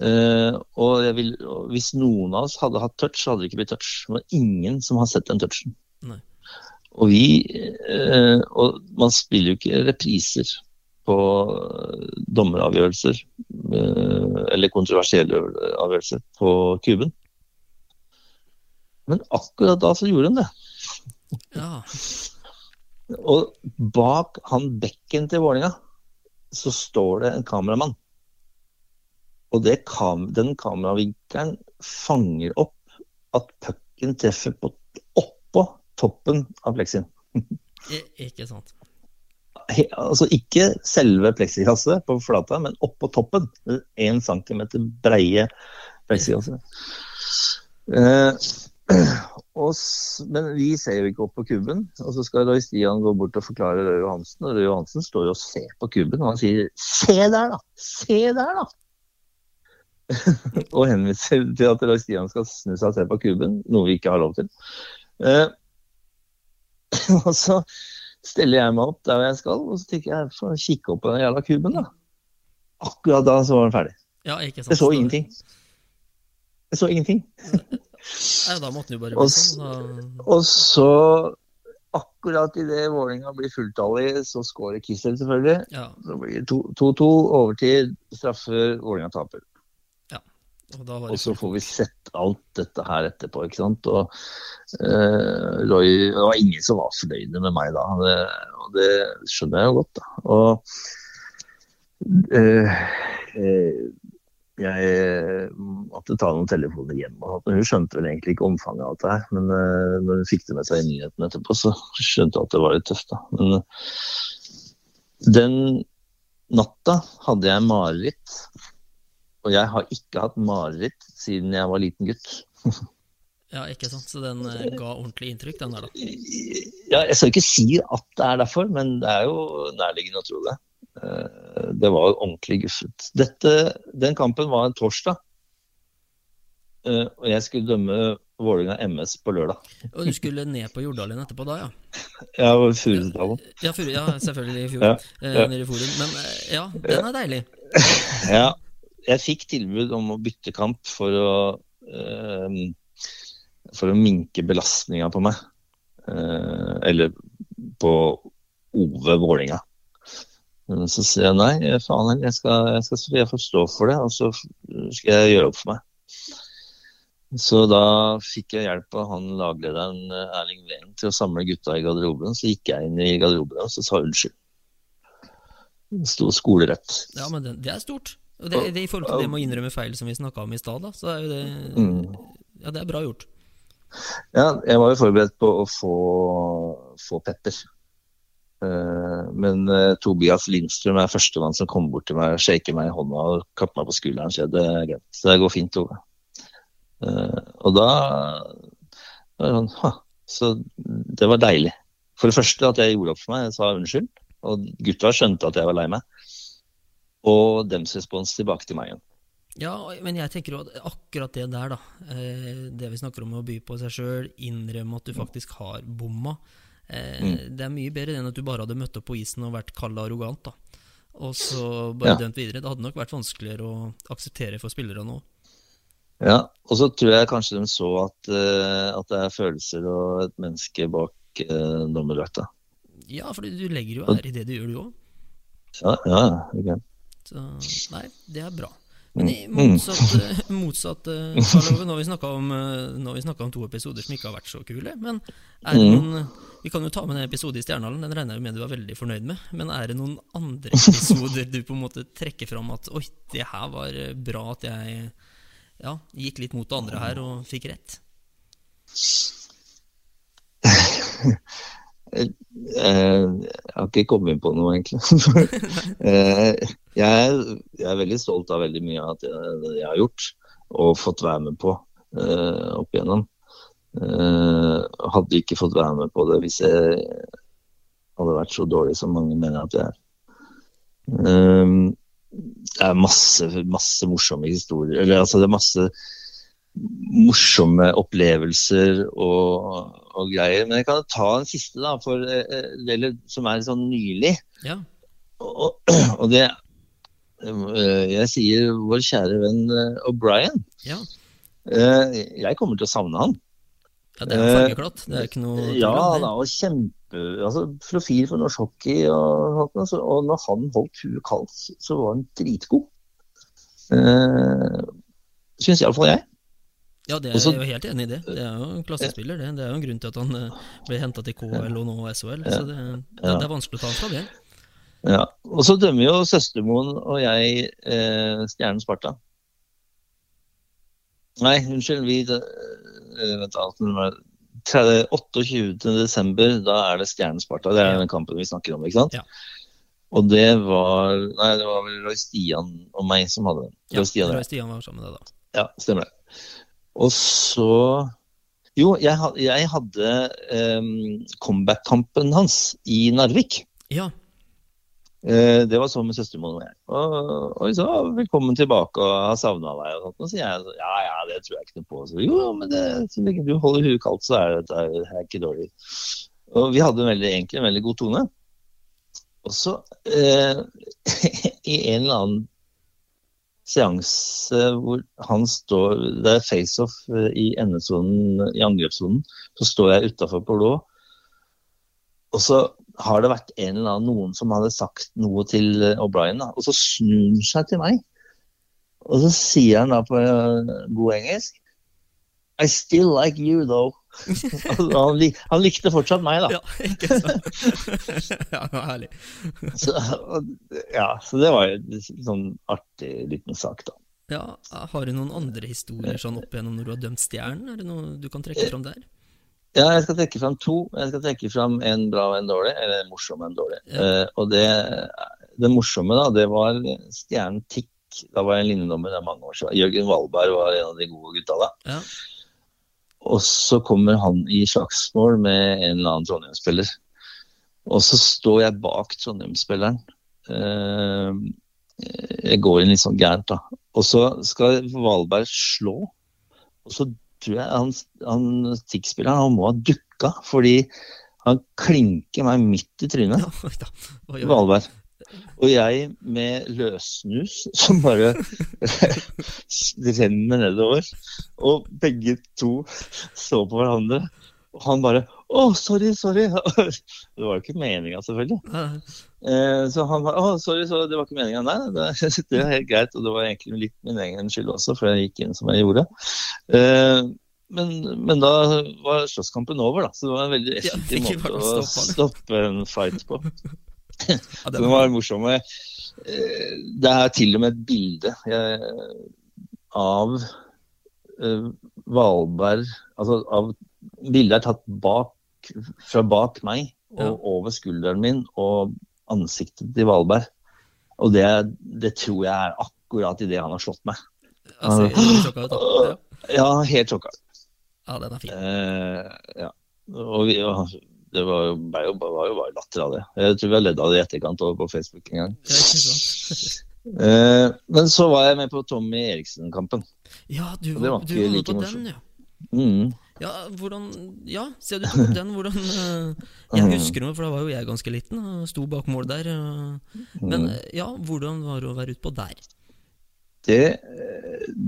Uh, og, jeg vil, og hvis noen av oss hadde hatt touch, så hadde det ikke blitt touch. Det var ingen som har sett den touchen. Nei. Og vi uh, Og man spiller jo ikke repriser på eh, dommeravgjørelser uh, eller kontroversielle avgjørelser på kuben. Men akkurat da så gjorde hun det. Ja. Og bak han bekken til Vålinga så står det en kameramann. Og det kam den kameravinkelen fanger opp at pucken treffer på, oppå toppen av pleksien. Ikke sant. He, altså ikke selve pleksikasse på flata, men oppå toppen. Én centimeter breie pleksikasse. Eh, og, s- men vi ser jo ikke opp på kuben. Og så skal Roy Stian gå bort og forklare Røe Johansen. Og Røe Johansen står jo og ser på kuben, og han sier 'se der, da! Se der, da!' og henviser til at Roy Stian skal snu seg og se på kuben, noe vi ikke har lov til. Eh, og så steller jeg meg opp der jeg skal, og så tenker jeg får kikke opp på den jævla kuben, da. Akkurat da så var den ferdig. Ja. Jeg så ingenting. Jeg så ingenting. Nei, da måtte jo bare Og sånn. Og så, akkurat idet Vålerenga blir fulltallig, så skårer Kissel selvfølgelig. ja, Så blir det 2-2, overtid, straffer, Vålerenga taper. og da var Og så får vi sett alt dette her etterpå, ikke sant. Og uh, Roy Det var ingen som var fornøyde med meg da, det, og det skjønner jeg jo godt, da. Og uh, eh, jeg måtte ta noen telefoner hjem. og Hun skjønte vel egentlig ikke omfanget av dette her, men eh, når hun fikk det med seg i nyhetene etterpå, så skjønte hun at det var litt tøft. da. Men eh, den natta hadde jeg mareritt. Og jeg har ikke hatt mareritt siden jeg var liten gutt. Ja, ikke sant. Så den eh, ga ordentlig inntrykk, den der, da. Ja, jeg skal ikke si at det er derfor, men det er jo nærliggende å tro det. Eh, Det var ordentlig guffet. Dette, den kampen var en torsdag. Eh, Og jeg skulle dømme Vålerenga MS på lørdag. Og du skulle ned på Jordalen etterpå da, ja? Ja, Furudalen. Furusetdalen. Ja, for, ja selvfølgelig i fjor. Ja, eh, ja. Nede i Forum. Men eh, ja, den er deilig. Ja, jeg fikk tilbud om å bytte kamp for å eh, For å minke belastninga på meg. Eh, eller på Ove Vålinga. Men Så sier jeg nei, faen jeg, skal, jeg, skal, jeg får stå for det, og så skal jeg gjøre opp for meg. Så da fikk jeg hjelp av han laglederen eh, Erling Ven til å samle gutta i garderoben. Så gikk jeg inn i garderoben og så sa unnskyld. Det sto skolerett. Ja, men det, det er stort. Og det, det I forhold til det med å innrømme feil som vi snakka om i stad, så er jo det Mm. Ja, det er bra gjort. Ja, jeg var jo forberedt på å få, få pepper. Eh, men eh, Tobias Lindstrøm er førstemann som kommer bort til meg, shaker meg i hånda og kapper meg på skulderen Så det er greit. Så det går fint, Tove. Eh, og da var det sånn, ha. Så det var deilig. For det første at jeg gjorde opp for meg, jeg sa unnskyld. Og gutta skjønte at jeg var lei meg. Og dems respons tilbake til meg igjen. Ja, men jeg tenker at akkurat det der, da. Det vi snakker om å by på seg sjøl, innrømme at du faktisk har bomma. Eh, Mm. Det er mye bedre enn at du bare hadde møtt opp på isen og vært kald og arrogant, da. Og så bare Ja. dømt videre. Det hadde nok vært vanskeligere å akseptere for spillerne nå. Ja, og så tror jeg kanskje de så at, uh, at det er følelser og et menneske bak uh, dommerdrakta. Ja, for du legger jo ære i det du gjør, du òg. Ja, ja, okay. Så nei, det er bra. Men i Mm. motsatt, eh, motsatt eh, Karl nå har vi snakka om, eh, om to episoder som ikke har vært så kule. Men er det Mm. noen Vi kan jo ta med en episode i Stjernehallen, den regner jeg med du er veldig fornøyd med. Men er det noen andre episoder du på en måte trekker fram at Oi, det her var eh, bra at jeg ja, gikk litt mot det andre her og fikk rett? Eh, Jeg har ikke kommet på noe, egentlig. Eh, jeg, er- veldig stolt av veldig mye av det jeg, har gjort og fått være med på eh, opp igjennom. Eh, hadde ikke fått være med på det hvis jeg hadde vært så dårlig som mange mener at jeg er. Eh, det er masse, masse morsomme historier. Eller altså, det er masse morsomme opplevelser og, og greier. Men jeg kan ta en siste, da, for, eh, eller, som er sånn nylig. Ja. Og, og det eh, Jeg sier vår kjære venn eh, O'Brien. Ja. Eh, Jeg kommer til å savne han. ja, det er jo fargeklatt. Det er ikke noe Ja, da, og kjempe altså, Profil for norsk hockey. Og, og når han holdt huet kaldt, så var han dritgod. Uh, Syns iallfall jeg. Ja, det er Også, jeg jo helt enig i det. Det er jo en klassespiller, det. Det er jo en grunn til at han eh, ble henta til KL og nå SHL. Så det, det, det er vanskelig å ta ham fra det. Ja. Og så dømmer jo søstermoen og jeg eh, Stjernen Sparta. Nei, unnskyld. Vi eh, Vent, alt, det var 30 28. desember, da er det Stjernen Sparta. Det er den kampen vi snakker om, ikke sant? Ja. Og det var Nei, det var vel Roy Stian og meg som hadde den. Ja, Roy Stian, Roy Stian var sammen med deg da. ja, stemmer det. Og så Jo, jeg, jeg hadde um, comeback-kampen hans i Narvik. Ja, Uh, det var sånn med søstermoren og jeg. Og, og sa velkommen tilbake og har savna deg. Og sånt. Og så sier jeg ja ja, det tror jeg ikke noe på. Så, jo, men det, så lenge du holder huet kaldt, så er det, det er ikke dårlig. Og vi hadde en veldig, egentlig en veldig god tone. Og så, uh, i en eller annen seanse hvor han står Det er face-off eh, i endesonen, i angrepssonen. Så står jeg utafor på blå. Og så har det vært en eller annen noen som hadde sagt noe til eh, O'Brien. Og så snur han seg til meg. Og så sier han da på eh, god engelsk I still like you, though. Altså, han, lik, han likte fortsatt meg, da. ja ikke sant? ja, herlig. Så, ja, så det var jo en sånn artig liten sak, da. Ja, Har du noen andre historier sånn opp igjennom når du har dømt Stjernen? Er det noe du kan trekke fram der? Ja, jeg skal trekke fram to. Jeg skal trekke fram en bra og en dårlig, eller en morsom og en dårlig. Ja. Uh, og det, det morsomme, da, det var stjernen Tikk. Da var jeg en linjedommer, det er mange år siden. Jørgen Valberg var en av de gode gutta da. Ja. Og så kommer han i slagsmål med en eller annen Trondheim-spiller. Og så står jeg bak Trondheim-spilleren. Eh, jeg går inn litt sånn gærent, da. Og så skal Valberg slå. Og så tror jeg han, han TIX-spilleren han må ha dukka, fordi han klinker meg midt i trynet. Valberg. Og jeg med løssnus som bare renner nedover. Og begge to så på hverandre. Og han bare Å, sorry, sorry. Det var jo ikke meninga, selvfølgelig. Eh, så han bare Å, sorry, sorry, det var ikke meninga. Nei, det, det er helt greit. Og det var egentlig litt min egen skyld også, for jeg gikk inn som jeg gjorde. Eh, men, men da var slåsskampen over, da. Så det var en veldig effektiv måte å stoppe en fight på. Ja, det den var, morsom. Eh, Det er til og med et bilde av eh, Valberg Altså av Bildet er tatt bak, fra bak meg og Ja. over skulderen min og ansiktet til Valberg. Og det, det tror jeg er akkurat idet han har slått meg. altså, helt blir sjokka ut, da. Ja. Ja, helt sjokka. ja, den er fin. Eh, ja. Og vi, og det var jo, ble jo, var jo bare latter av det. Jeg tror vi har ledd av det i etterkant og på Facebook en gang. Eh, men så var jeg med på Tommy Eriksen-kampen. Ja, du var, var du var like på den, ja. Mm. Ja, hvordan Ja, ser du opp den. Hvordan eh, Jeg husker noe, for da var jo jeg ganske liten og sto bak mål der. eh, Men Mm. eh, ja, hvordan var det å være utpå der? Det,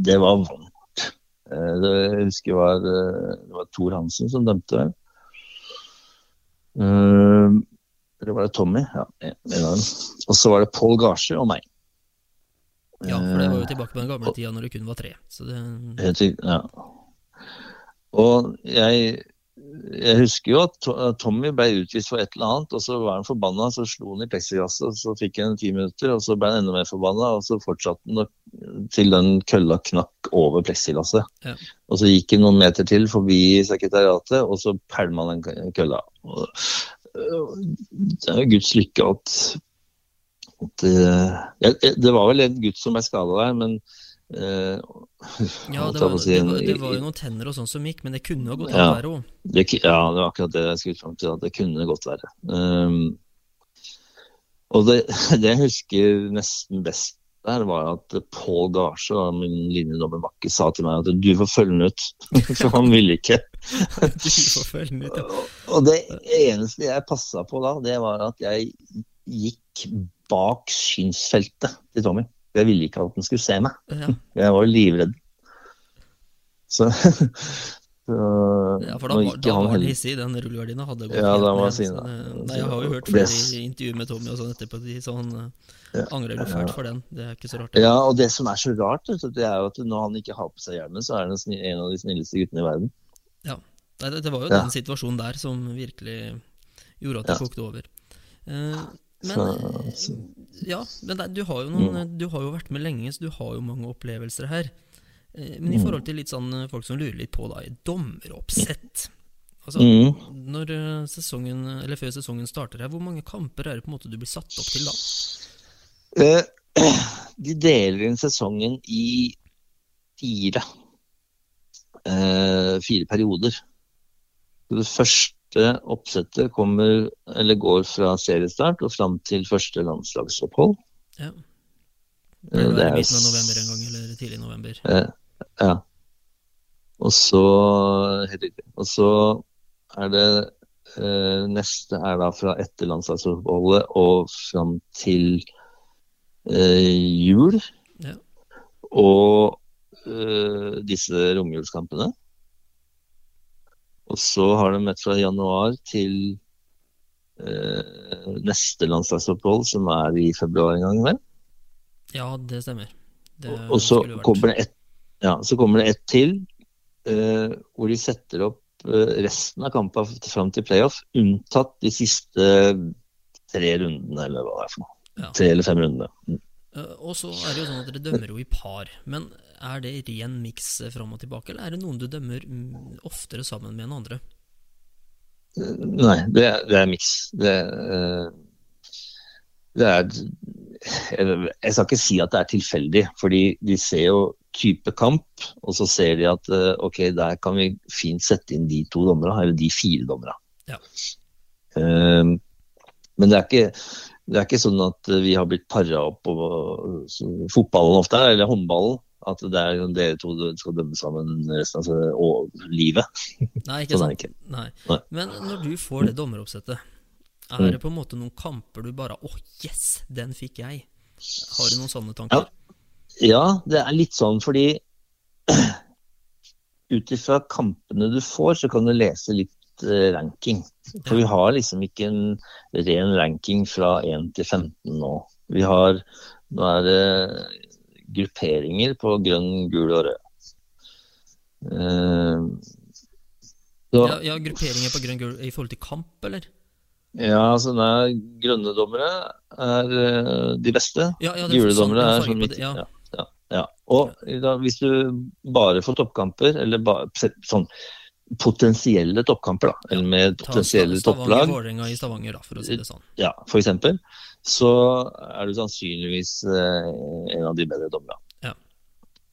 det var vondt. Det, jeg husker var, eh, det var Tor Hansen som dømte Eller var det Tommy? Ja, en av dem. Og så var det Pål Gasje og meg. Ja, for det var jo Eh, tilbake på den gamle tida når det kun var tre. Så det ja. Og jeg, jeg husker jo at Tommy ble utvist for et eller annet, og så var han forbanna, så slo han i pleksiglasset, og så fikk han ti minutter, og så ble han enda mer forbanna, og så fortsatte han til den kølla knakk over pleksiglasset. Ja. Og så gikk han noen meter til forbi sekretariatet, og så pælma han den kølla. Øh, det er jo Guds lykke at, at det, ja, det var vel en gutt som ble skada der, men eh, Ja, det var, si, det, var, det var jo noen tenner og sånn som gikk, men det kunne jo gått Ja. verre òg. Ja, det var akkurat det jeg skulle fram til. At det kunne gått verre. Um, og det, det jeg husker nesten best der, var at Pål Gasje, da, min linjedommerbakke, sa til meg at du får følge den ut. For han ville ikke. Du får følge den ut, ja. Og det eneste jeg passa på da, det var at jeg gikk bak synsfeltet til Tommy. Jeg ville ikke at den skulle se meg. ja. Jeg var jo livredd. Så, så Ja, for da, var- da var han hissig. Den rullegardina hadde gått Ja, helt ned. sin- det- Nei, jeg har jo hørt flere intervjuer med Tommy og sånn etterpå, de sånn eh, Ja. angrer jo fælt for den. Det er ikke så rart. Ja, og det som er så rart, det er jo at når han ikke har på seg hjelmen, så er han en av de snilleste guttene i verden. Nei, det, det var jo Ja. den situasjonen der som virkelig gjorde at det Ja. kokte over. Eh, men Så- så- ja, men det, du har jo noen Mm. Du har jo vært med lenge, så du har jo mange opplevelser her. Eh, men i Mm. forhold til litt sånn eh, folk som lurer litt på da, dommeroppsett Altså, Mm. når eh, sesongen, eller før sesongen starter her, hvor mange kamper er det på en måte du blir satt opp til da? De deler inn sesongen i fire. Fire perioder. Det første oppsettet kommer, eller går fra seriestart og fram til første landslagsopphold. Ja. Eh, Det det er midten av november en gang, eller tidlig i november. Eh, ja. Og så Helt riktig. Og så er det eh, Neste er da fra etter landslagsoppholdet og fram til eh, jul. Ja. Og eh, disse romjulskampene. Og så har de et fra januar til eh, neste landslagsopphold, som er i februar en gang, vel? Ja, det stemmer. Det Og så kommer det et, ja, så kommer det ett til, eh, hvor de setter opp eh, resten av kampen fram til playoff, unntatt de siste tre rundene, eller hva det er for noe. Ja. Tre eller fem rundene. Mm. Eh, Og så er det jo sånn at dere dømmer jo i par. Men er det ren miks fram og tilbake, eller er det noen du dømmer mm, oftere sammen med enn andre? Eh, Nei, det, er- det er miks. Det, eh, det er jeg, skal ikke si at det er tilfeldig, fordi de ser jo type kamp, og så ser de at eh, ok, der kan vi fint sette inn de to dommerne, eller de fire dommerne. Ja. Men det er ikke det er ikke sånn at vi har blitt para opp på eh, fotballen ofte er, eller håndballen. At det er dere to skal dømme sammen resten av altså, livet. Nei, ikke Sånn sant? ikke. Nei. Nei. Men når du får det dommeroppsettet, er Mm. det på en måte noen kamper du bare Åh, yes, den fikk jeg. Har du noen sånne tanker? Ja, det er litt sånn fordi ut ifra kampene du får, så kan du lese litt eh, ranking. For vi har liksom ikke en ren ranking fra 1 til 15 nå. Vi har Nå er det grupperinger på grønn, gul og rød. Eh, så, Ja, ja, grupperinger på grønn gul i forhold til kamp, eller? ja, altså er grønne dommere er eh, de beste. Ja, ja, Gule dommere er sånn midt ja. ja. Og da, hvis du bare får toppkamper, eller ba, sånn potensielle toppkamper, da, eller med Ta potensielle topplag Stavanger, topplag, Vålerenga i Stavanger, da, for å si det sånn. ja, for eksempel, så er du sannsynligvis eh, en av de bedre dommerne. Ja.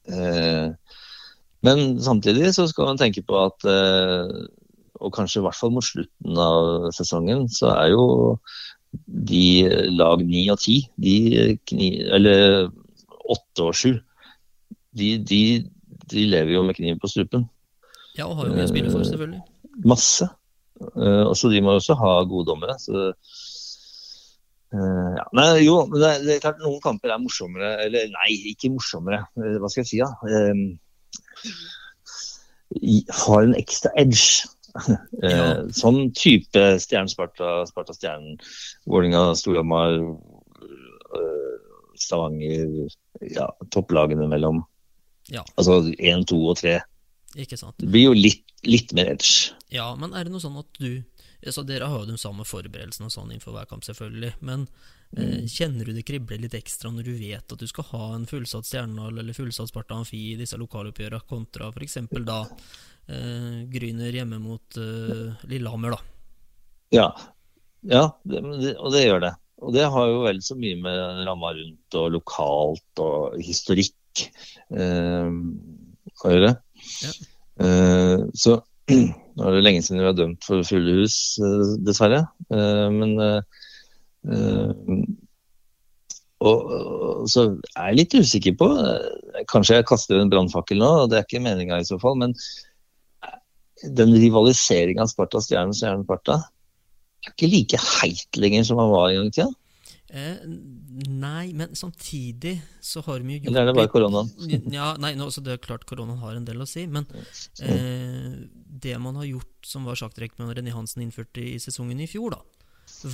Eh, men samtidig så skal man tenke på at eh, og kanskje i hvert fall mot slutten av sesongen, så er jo de lag ni og ti, de kni, eller åtte og sju, de, de, de lever jo med kniv på strupen. Ja, og har jo mye å spille for, selvfølgelig. Masse. Og så de må også ha gode dommere. Så, uh, ja. Nei, jo, men det, det, er klart noen kamper er morsommere. Eller nei, ikke morsommere. Uh, hva skal jeg si, da? har en ekstra edge. Ja. sånn type Stjernen-Sparta, Sparta-Stjernen, Vålerenga, Storhamar, Stavanger Ja, topplagene mellom. Ja. Altså én, to og tre. Ikke sant. Det blir jo litt, litt mer edge. Ja, men er det noe sånn at du så Dere har jo de samme forberedelsene og sånn innenfor hver kamp, selvfølgelig. Men eh, mm. kjenner du det kribler litt ekstra når du vet at du skal ha en fullsatt Stjernedal eller fullsatt Sparta Amfi i disse lokaloppgjørene, kontra f.eks. da eh, Gryner hjemme mot eh, Lillehammer, da? Ja, ja det, og det gjør det. Og det har jo vel så mye med ramma rundt og lokalt og historikk eh, å gjøre. Ja. Eh, så nå er det lenge siden vi har dømt for fulle hus, eh, dessverre. Eh, men og, så er jeg litt usikker på Kanskje jeg kaster en brannfakkel nå, og det er ikke meninga i så fall. Men den rivaliseringa Sparta-Stjernen Stjernen-Sparta er ikke like heit lenger som han var en gang i tida. Eh, nei, men samtidig så har vi jo gjort Eller er det bare koronaen? ja, nei, no, Det er klart koronaen har en del å si, men eh, det man har gjort som var sjakktrekk med René Hansen innførte i sesongen i fjor, da,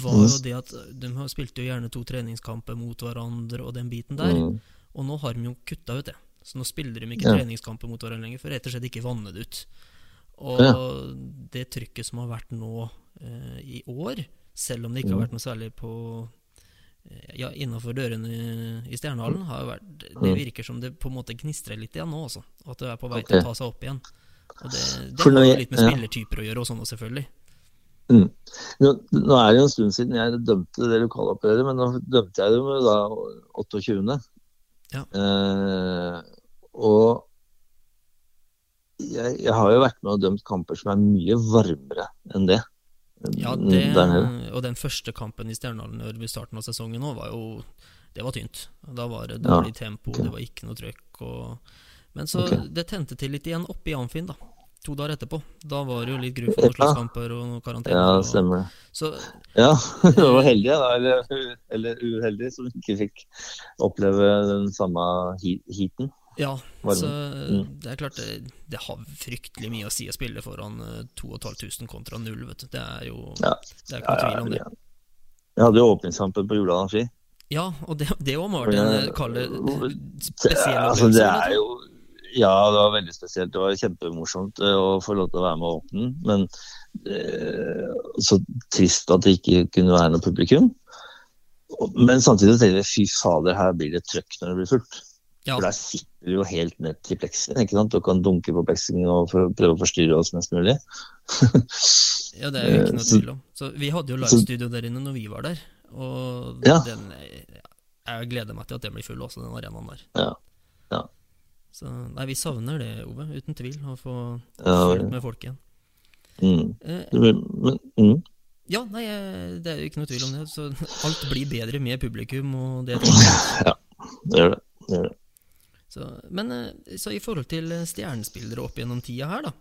var jo det at de spilte jo gjerne to treningskamper mot hverandre og den biten der. Mm. Og nå har de jo kutta ut det. Så nå spiller de ikke ja. treningskamper mot hverandre lenger, for rett og slett ikke vanne det ut. Og ja. det trykket som har vært nå eh, i år, selv om det ikke har mm. vært noe særlig på eh, ja, innafor dørene i, Stjernehallen, har vært Det mm. virker som det på en måte gnistrer litt igjen nå også. At det er på vei til å ta seg opp igjen. Og det, det har jo litt med spillertyper å gjøre og sånn, selvfølgelig. Mm. Nå, nå, er det jo en stund siden jeg dømte det lokaloppgjøret, men nå dømte jeg det med da 28. Ja. Eh, og jeg, jeg, har jo vært med og dømt kamper som er mye varmere enn det. Ja, det, og den første kampen i Stjernehallen vi starten av sesongen nå var jo Det var tynt. Da var det dårlig ja, tempo, okay. det var ikke noe trøkk. Og, men så okay. det tente til litt igjen oppe i Amfin, da to dager etterpå. Da var det jo litt gru for slåsskamper og karantene. Ja, det stemmer. Så, ja, du var heldig, da, eller, eller, uheldig, som ikke fikk oppleve den samme heaten. Ja, så mm. det er klart det, det, har fryktelig mye å si å spille foran 2500 kontra null, vet du. Det er jo ja. det er ikke noe tvil om det. Ja, Jeg hadde jo åpningskampen på Juleland Ski. Ja, og det òg må ha vært en spesiell opplevelse. Altså, det er jo ja, det var veldig spesielt. Det var kjempemorsomt eh, å få lov til å være med og åpne den. Men eh, så trist at det ikke kunne være noe publikum. Men samtidig tenker jeg fy fader, her blir det trøkk når det blir fullt. Ja. For der sitter vi jo helt ned til pleksien ikke sant? og kan dunke på pleksien og prøve å forstyrre oss mest mulig. ja, det er jo ikke noe tvil om. Så vi hadde jo livestudio der inne når vi var der. Og ja. den, jeg gleder meg til at det blir full også, den arenaen der. Ja. ja. Så nei, vi savner det, Ove, uten tvil, å få ja, med folk igjen. Mm. Eh, men, mm. Ja, nei, det er jo ikke noe tvil om det. Så alt blir bedre med publikum, og det Ja, det gjør det. det, gjør det. Så, men eh, så i forhold til stjernespillere opp gjennom tida her, da.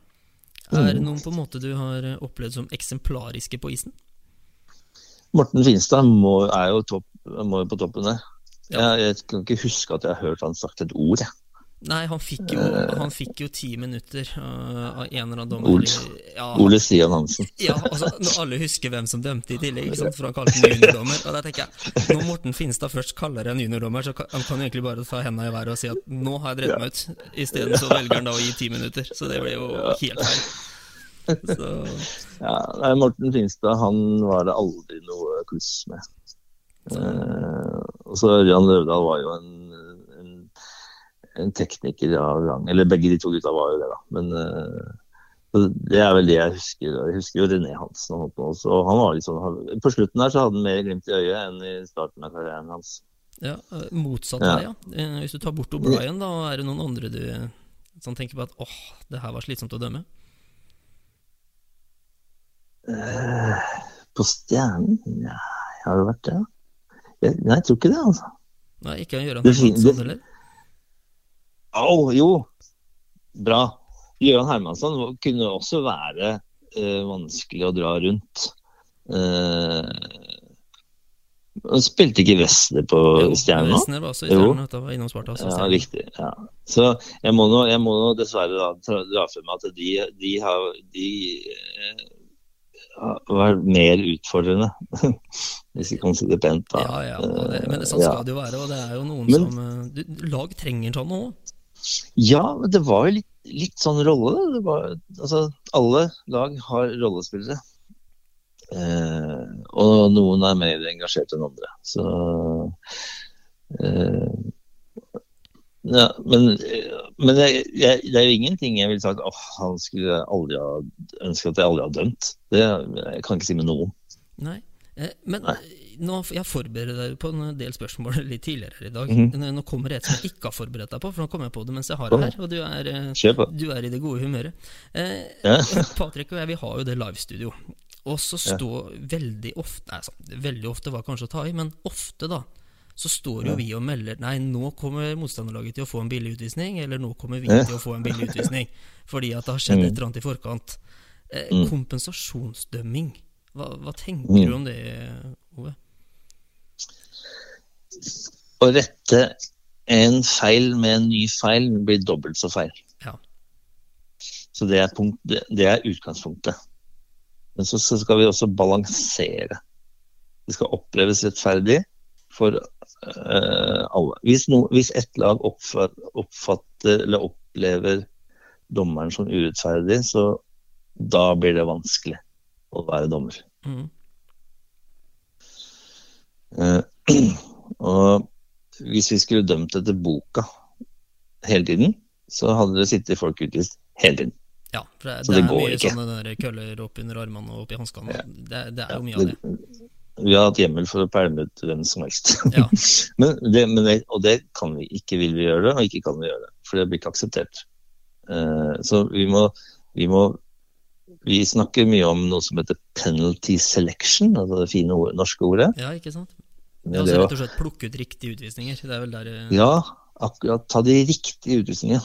Er det mm. noen på en måte du har opplevd som eksemplariske på isen? Morten Finstad må, er jo topp, må jo på toppen der. Ja. Jeg, jeg, kan ikke huske at jeg har hørt han sagt et ord. Jeg. Nei, han fikk jo, han fikk jo ti minutter uh, av en eller annen dommer. Ole, ja, Ole Stian Hansen. ja, altså, Når alle husker hvem som dømte i tillegg, ikke sant, for han kalte den juniordommer. Og da tenker jeg, Når Morten Finstad først kaller en juniordommer, så kan han egentlig bare ta hendene i været og si at 'nå har jeg drept meg ut'. Isteden så velger han da å gi ti minutter. Så det blir jo helt feil. Så. Ja, nei, Morten Finstad han var det aldri noe kluss med. Uh, og så Ørjan Løvdahl var jo en en tekniker av rang. Eller begge de to gutta var jo det, da. Men uh, det er vel det jeg husker. Jeg husker jo René Hansen. Og han var sånn, på slutten der så hadde han mer glimt i øyet enn i starten av karrieren hans. Ja, Motsatt Motsatt ja. ja. Eh, hvis du tar bort O'Brien, da er det noen andre du som tenker på at åh, det her var slitsomt å dømme? Eh, på Stjernen? Ja, har det vært det? Jeg, nei, jeg tror ikke det, altså. Nei, ikke Gøran Det det- heller? Å, jo. Bra. Gøran Hermansson kunne også være uh, vanskelig å dra rundt. Uh, han spilte ikke Wessler på Stjerna Stjernen nå? Var også i. Stjernen, vet var innom Sparta. Ja, riktig. Ja. Så jeg må nå, jeg må nå dessverre da dra frem at de, de har de eh, har vært mer utfordrende, hvis vi kan si det pent. da. Ja, ja, det, men det, sånn skal det jo være. Og det er jo noen Men- som du, Lag trenger sånn òg. Ja, det var jo litt, litt sånn rolle. var, altså, alle lag har rollespillere. Eh, og noen er mer engasjert enn andre. Så eh, ja, Men, men jeg, jeg, det er jo ingenting jeg ville sagt åh, han skulle aldri ha ønske at jeg aldri har dømt. Det jeg kan ikke si med noen. Nei. Eh, Men Nei. Eh, nå, jeg forbereder deg på en del spørsmål litt tidligere i dag. Mm Nå- Nå kommer det et som jeg ikke har forberedt deg på, for nå kommer jeg på det mens jeg har det her. Og du er, eh, du er i det gode humøret. Eh, Ja. Patrick og jeg, vi har jo det livestudio. Og så Ja. står veldig ofte Nei, så, veldig ofte var kanskje å ta i, men ofte, da. Så står jo vi og melder Nei, nå kommer motstanderlaget til å få en billig utvisning, eller nå kommer vi Ja. til å få en billig utvisning. Fordi at det har skjedd Mm. et eller annet i forkant. Eh, Mm. Kompensasjonsdømming. Hva, hva tenker Mm. du om det, Ove? Å rette en feil med en ny feil blir dobbelt så feil. Ja. Så det er, punkt, det, er utgangspunktet. Men så, så skal vi også balansere. Det skal oppleves rettferdig for uh, alle. Hvis, no, hvis ett lag oppfatter, oppfatter eller opplever dommeren som urettferdig, så da blir det vanskelig å være dommer. Mm. Eh, og hvis vi skulle dømt etter boka hele tiden, så hadde det sittet folk utvist hele tiden. Ja, for det, det, det er mye ikke. sånne køller opp under armene og opp i hanskene. Ja. Det, det er jo mye av det. Vi har hatt hjemmel for å pælme ut hvem som helst. Ja. men men og det kan vi ikke vil vi gjøre, det, og ikke kan vi gjøre det. For det blir ikke akseptert. Uh, så vi må, vi må Vi snakker mye om noe som heter penalty selection, altså det fine ord, norske ordet. ja, ikke sant? Er altså rett og slett plukke ut riktige utvisninger. Det er vel der eh, Ja, akkurat. Ta de riktige utvisningene.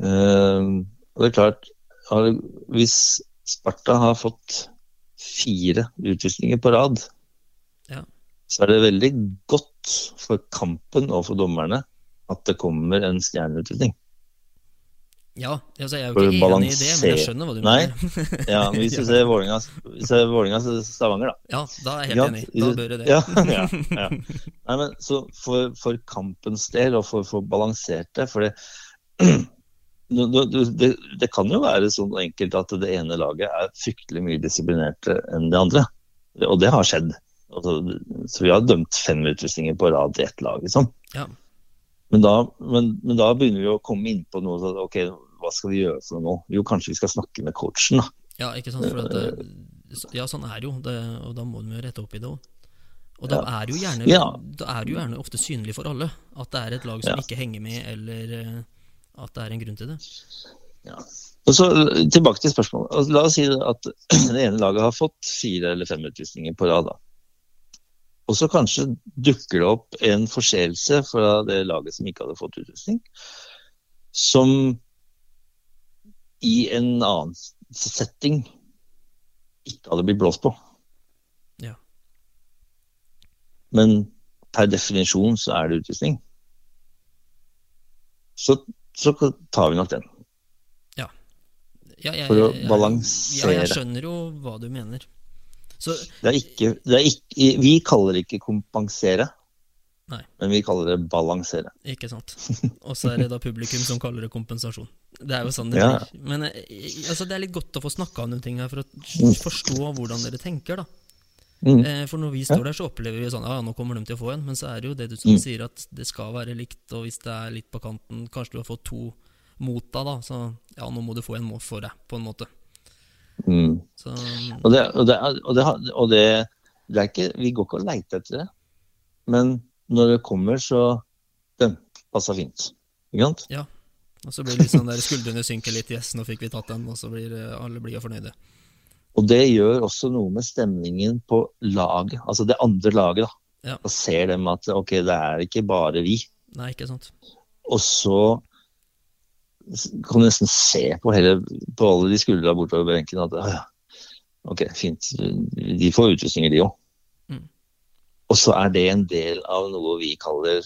Uh, og det er klart, har, hvis Sparta har fått fire utvisninger på rad, Ja. så er det veldig godt for kampen og for dommerne at det kommer en stjerneutvisning. Ja, altså jeg er jo For ikke enig i det, men jeg skjønner hva du Nei. mener. Ja, men Hvis du ser Vålerenga Stavanger, da. Ja, da er jeg Ja, helt enig. Da bør det. Ja, ja, ja. Nei, men så for, for kampens del, og for å få balansert det For det, det, det kan jo være sånn enkelt at det ene laget er fryktelig mye disiplinerte enn det andre. Og det har skjedd. Så, så vi har dømt fem utvisninger på rad til ett lag, liksom. Ja. Men da, men, men da begynner vi å komme inn på noe sånn OK, hva skal vi gjøre for noe nå? Jo, kanskje vi skal snakke med coachen, da. Ja, ikke sant? For at det, ja, sånn er jo, det, og da må de jo rette opp i det òg. Og da Ja. er det jo gjerne Ja. Er jo gjerne ofte synlig for alle at det er et lag som Ja. ikke henger med, eller eh, at det er en grunn til det. Og så eh, Tilbake til spørsmålet. La oss si at det ene laget har fått fire eller fem utvisninger på rad. da. Og så kanskje dukker det opp en forseelse fra det laget som ikke hadde fått utvisning, som i en annen setting ikke hadde blitt blåst på. Ja. Men per definisjon så er det utvisning. Så, så tar vi nok den. Ja, jeg, For å balansere. Ja, jeg skjønner jo hva du mener. Så Det er ikke, det er ikke, vi kaller det ikke kompensere, Nei. men vi kaller det balansere. Ikke sant. Og så er det da publikum som kaller det kompensasjon. Det er jo sånn det Ja. blir. Men eh, altså, det er litt godt å få snakka om noen ting her for å Mm. forstå hvordan dere tenker, da. Mm. Eh, For når vi står der, så opplever vi sånn Ja, nå kommer de til å få en. Men så er det jo det du som Mm. sier, at det skal være likt. Og hvis det er litt på kanten, kanskje du har fått to mot deg, da. Så ja, nå må du få en må for deg, på en måte. Mm. Så Og, det, og, det, og, det, og det, er ikke Vi går ikke og leiter etter det, men når det kommer, så Den passer fint. Ikke sant? Og så blir det litt sånn der skuldrene synker litt. Yes, nå fikk vi tatt den. Og så blir eh, alle blide og fornøyde. Og det gjør også noe med stemningen på laget, altså det andre laget. da. Ja. Da ser de at ok, det er ikke bare vi. Nei, ikke sant. Og så kan du nesten se på, hele, på alle de skuldra bortover benken at ja, ok, fint, de får utrustninger de òg. Mm. Og så er det en del av noe vi kaller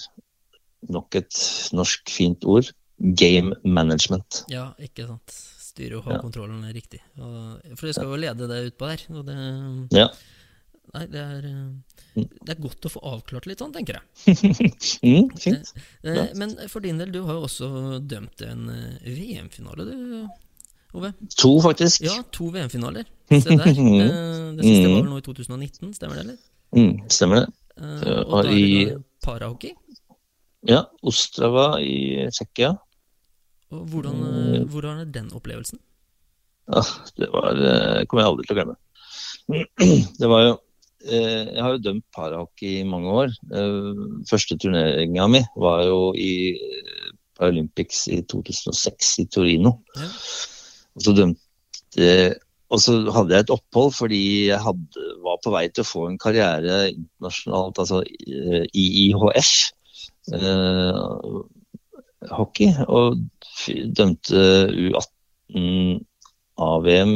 nok et norsk fint ord game management. Ja, ikke sant. Styre og ha Ja. kontrollen er riktig. For det skal jo lede deg utpå der. Og det Ja. Nei, det er eh, Mm. Det er godt å få avklart litt sånn, tenker jeg. Mm, fint. Eh, Ja. Men for din del, du har jo også dømt en eh, VM-finale, du, Ove. To, faktisk. Ja, to VM-finaler. Se der. Eh, Det siste var vel nå i 2019, stemmer det, eller? Mm, stemmer det. Eh, Og da er i- det parahockey. Ja, Ostrava i Tsjekkia. Hvordan, Mm. eh, hvordan er den opplevelsen? Ja, det var eh, kommer jeg aldri til å glemme. Det var jo eh, Jeg har jo dømt parahockey i mange år. Første turneringa mi var jo i Paralympics i 2006 i Torino. Ja. Og så dømte og så hadde jeg et opphold fordi jeg hadde, var på vei til å få en karriere internasjonalt, altså i IHF. Eh, hockey. Og dømte U18 AVM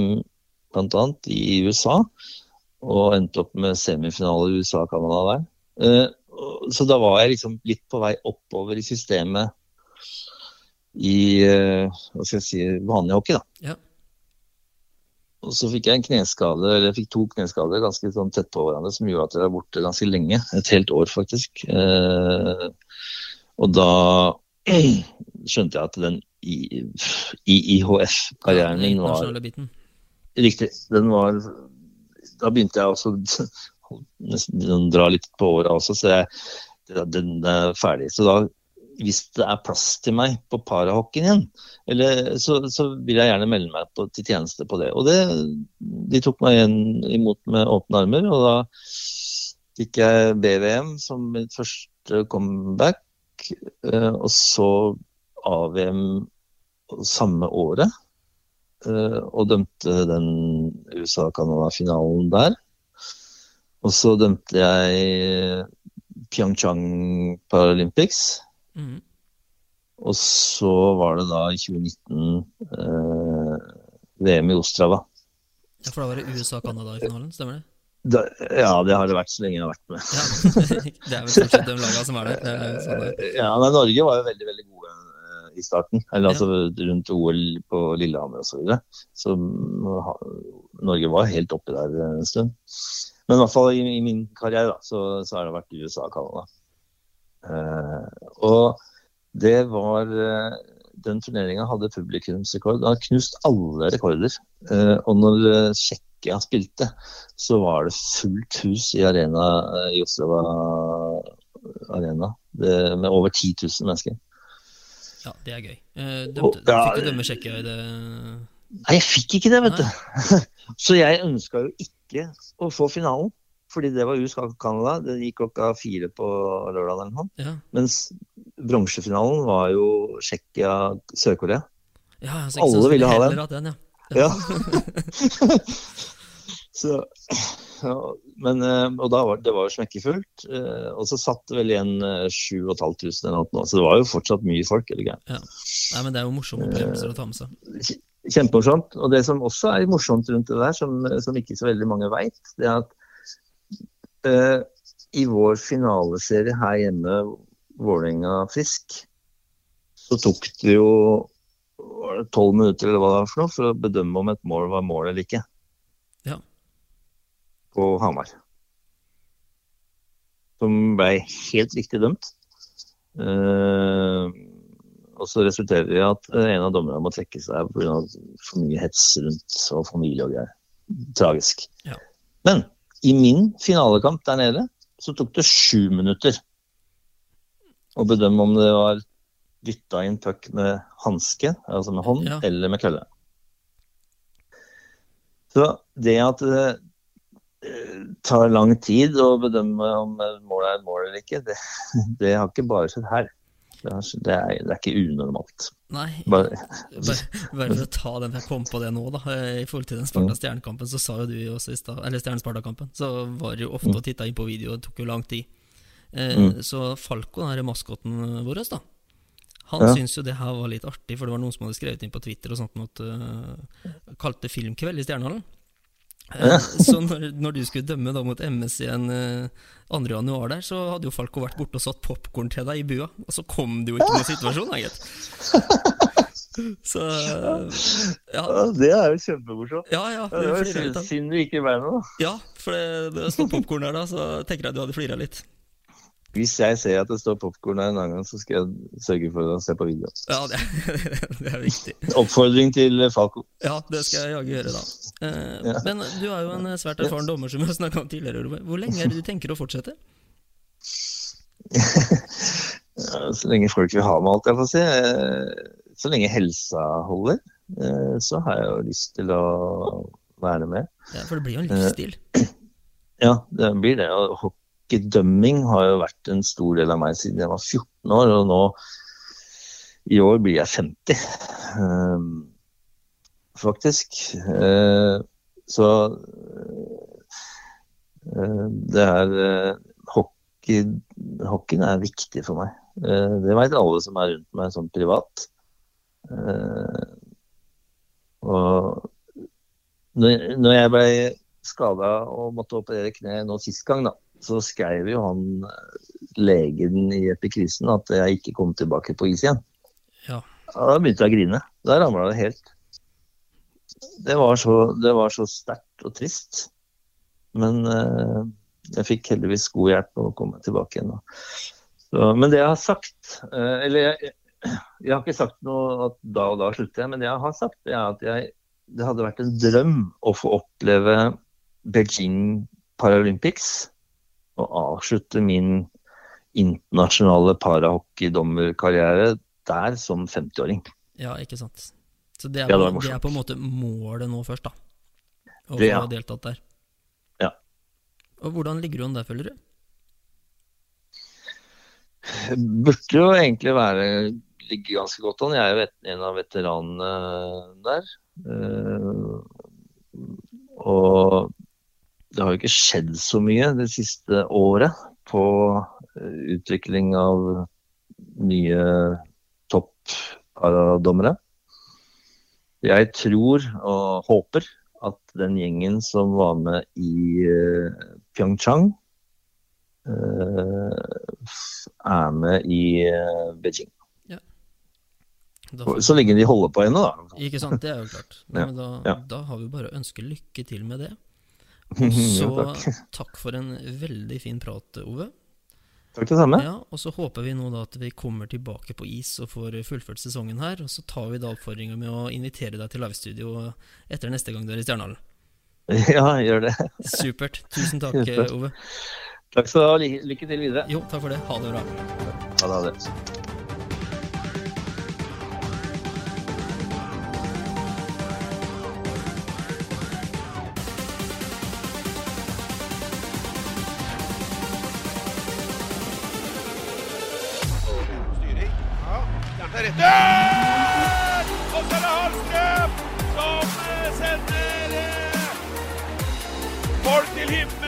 bl.a. i USA. Og endte opp med semifinale i USA og Canada der. Eh, så da var jeg liksom litt på vei oppover i systemet i eh, hva skal jeg si, vanlig hockey. da. Ja. Og så fikk jeg en kneskade, eller jeg fikk to kneskader ganske sånn tett på hverandre, som gjorde at jeg var borte ganske lenge. Et helt år, faktisk. Eh, og da skjønte jeg at den IIHF-karrieren min var Riktig. Den var Da begynte jeg også å dra litt på åra også, så jeg, den er ferdig. Så da, hvis det er plass til meg på parahockeyen igjen, eller, så, så vil jeg gjerne melde meg på, til tjeneste på det. Og det, de tok meg igjen imot med åpne armer, og da fikk jeg BVM som mitt første comeback, eh, og så AVM samme året. eh, Og dømte den USA-Canada-finalen der. Og så dømte jeg Pyeongchang Paralympics. Mm. Og så var det da i 2019 eh, VM i Ostrava. Ja, for da var det USA-Canada i finalen, stemmer det? Da, ja, det har det vært så lenge jeg har vært med. Ja. det er vel stort sett de lagene som er der. Det er sånn det. Ja, nei, Norge var jo veldig veldig gode eh, i starten. Eller altså rundt OL på Lillehammer osv. Så, videre. så ha- Norge var helt oppi der en stund. Men i hvert fall i, i min karriere da, så, så har det vært USA og Canada. Uh, og det var eh, Den turneringa hadde publikumsrekord. Han har knust alle rekorder. Eh, og når eh, Tsjekkia spilte, så var det fullt hus i arena eh, i Oslova arena det, med over 10 000 mennesker. Ja, det er gøy. Eh, Dømte, Ja, fikk du dømme Tsjekkia i det Nei, jeg fikk ikke det, vet du. Så jeg ønska jo ikke å få finalen. Fordi det var USA-Canada. Det gikk klokka fire på lørdag eller noe. Ja, Mens bronsefinalen var jo Tsjekkia-Sør-Korea. ja så Alle ville ha den. den, ja. Ja. så, ja, men, eh, og da var det var jo smekkefullt. eh, Og så satt det vel igjen eh, 7500 eller noe. Så det var jo fortsatt mye folk. eller gærent. Nei, men det er jo morsomme opplevelser å ta med seg. Kjempemorsomt. Og det som også er morsomt rundt det der, som, som ikke så veldig mange veit, det er at eh, i vår finaleserie her hjemme, Vålerenga Frisk, så tok det jo tolv minutter eller hva det var for noe, for å bedømme om et mål var mål eller ikke. Ja. På Hamar. Som ble helt riktig dømt. Eh, og så resulterer det i at eh, en av dommerne må trekke seg pga. for mye hets rundt og familie og greier. Tragisk. Ja. Men i min finalekamp der nede så tok det sju minutter å bedømme om det var dytta inn puck med hanske, altså med hånd, Ja. eller med kølle. Så det at det eh, tar lang tid å bedømme om et mål er et mål eller ikke, det, det har ikke bare skjedd her. Det er, det er, det er ikke unormalt. Nei, Bare, bare, for å ta den, jeg kom på det nå, da. I forhold til den Sparta-Stjernekampen, så sa jo du også i stad Eller Stjerne-Sparta-kampen, så var det jo ofte og titta inn på video, det tok jo lang tid. Eh, Mm. Så Falco, den maskoten vår, da. Han Ja. syntes jo det her var litt artig, for det var noen som hadde skrevet inn på Twitter og sånt at uh, Kalte filmkveld i Stjernehallen. Eh, så når, når du skulle dømme da mot MS igjen eh, 2. januar der, så hadde jo Falco vært borte og satt popkorn til deg i bua, og så kom det jo ikke noen situasjon, da, gitt. Så ja, ja, det er jo kjempemorsomt. ja, ja, Ja, Det var jo synd du ikke i med, da. Ja, for det, det sto popkorn der, da, så tenker jeg du hadde flira litt. Hvis jeg ser at det står popkorn her en annen gang, så skal jeg sørge for å se på video. Ja, det, det er viktig. Oppfordring til Falco. Ja, det skal jeg jaggu gjøre, da. Eh, Ja. Men du er jo en svært erfaren dommer, som vi har snakka om tidligere. Hvor lenge er det du tenker å fortsette? Ja, Så lenge folk vil ha meg, alt jeg får si. Eh, Så lenge helsa holder, eh, så har jeg jo lyst til å være med. Ja, for det blir jo en livsstil. Ja, det blir det. Og hockeydømming har jo vært en stor del av meg siden jeg var 14 år, og nå i år blir jeg 50. uh, faktisk. Uh, så eh, det er eh, hockey, Hockeyen er viktig for meg. Det veit alle som er rundt meg sånn privat. Og når jeg ble skada og måtte operere kneet nå sist gang, da, så skrev jo han eh, legen i epikrisen at jeg ikke kom tilbake på is igjen. Ja. Ja, Da begynte jeg å grine. Da ramla det helt. Det var så, det var så sterkt og trist. Men eh, jeg fikk heldigvis god hjelp å komme tilbake igjen. Så, men det jeg har sagt eh, Eller jeg, jeg har ikke sagt noe at da og da slutter jeg, men det jeg har sagt, det er at jeg, det hadde vært en drøm å få oppleve Beijing Paralympics og avslutte min internasjonale parahockeydommerkarriere der som 50-åring. Ja, ikke sant. Så det er, Ja, det det er på en måte målet nå først, da. Å Det, ja. ha deltatt der. Ja. Og hvordan ligger du an der, føler du? Burde jo egentlig være ligge ganske godt an. Jeg er jo en av veteranene der. Eh, og det har jo ikke skjedd så mye det siste året på eh, utvikling av nye topp-paradommere. Jeg tror og håper at den gjengen som var med i eh, Pyeongchang, eh, er med i Beijing. Får... Så lenge de holder på ennå, da. ikke sant, det er jo klart. Nei, Ja, da, ja. da har vi bare å ønske lykke til med det. Jo, Så takk. takk for en veldig fin prat, Ove. takk det samme. Ja, Og så håper vi nå da at vi kommer tilbake på is og får fullført sesongen her. Og så tar vi da oppfordringa med å invitere deg til livestudio etter neste gang du er i Stjernehallen. Ja, gjør det. Supert. Tusen takk, Supert. Ove. Takk skal du ha. Lykke til videre. Jo, takk for det. Ha det bra. Ha det. Ha det. Som eh, sender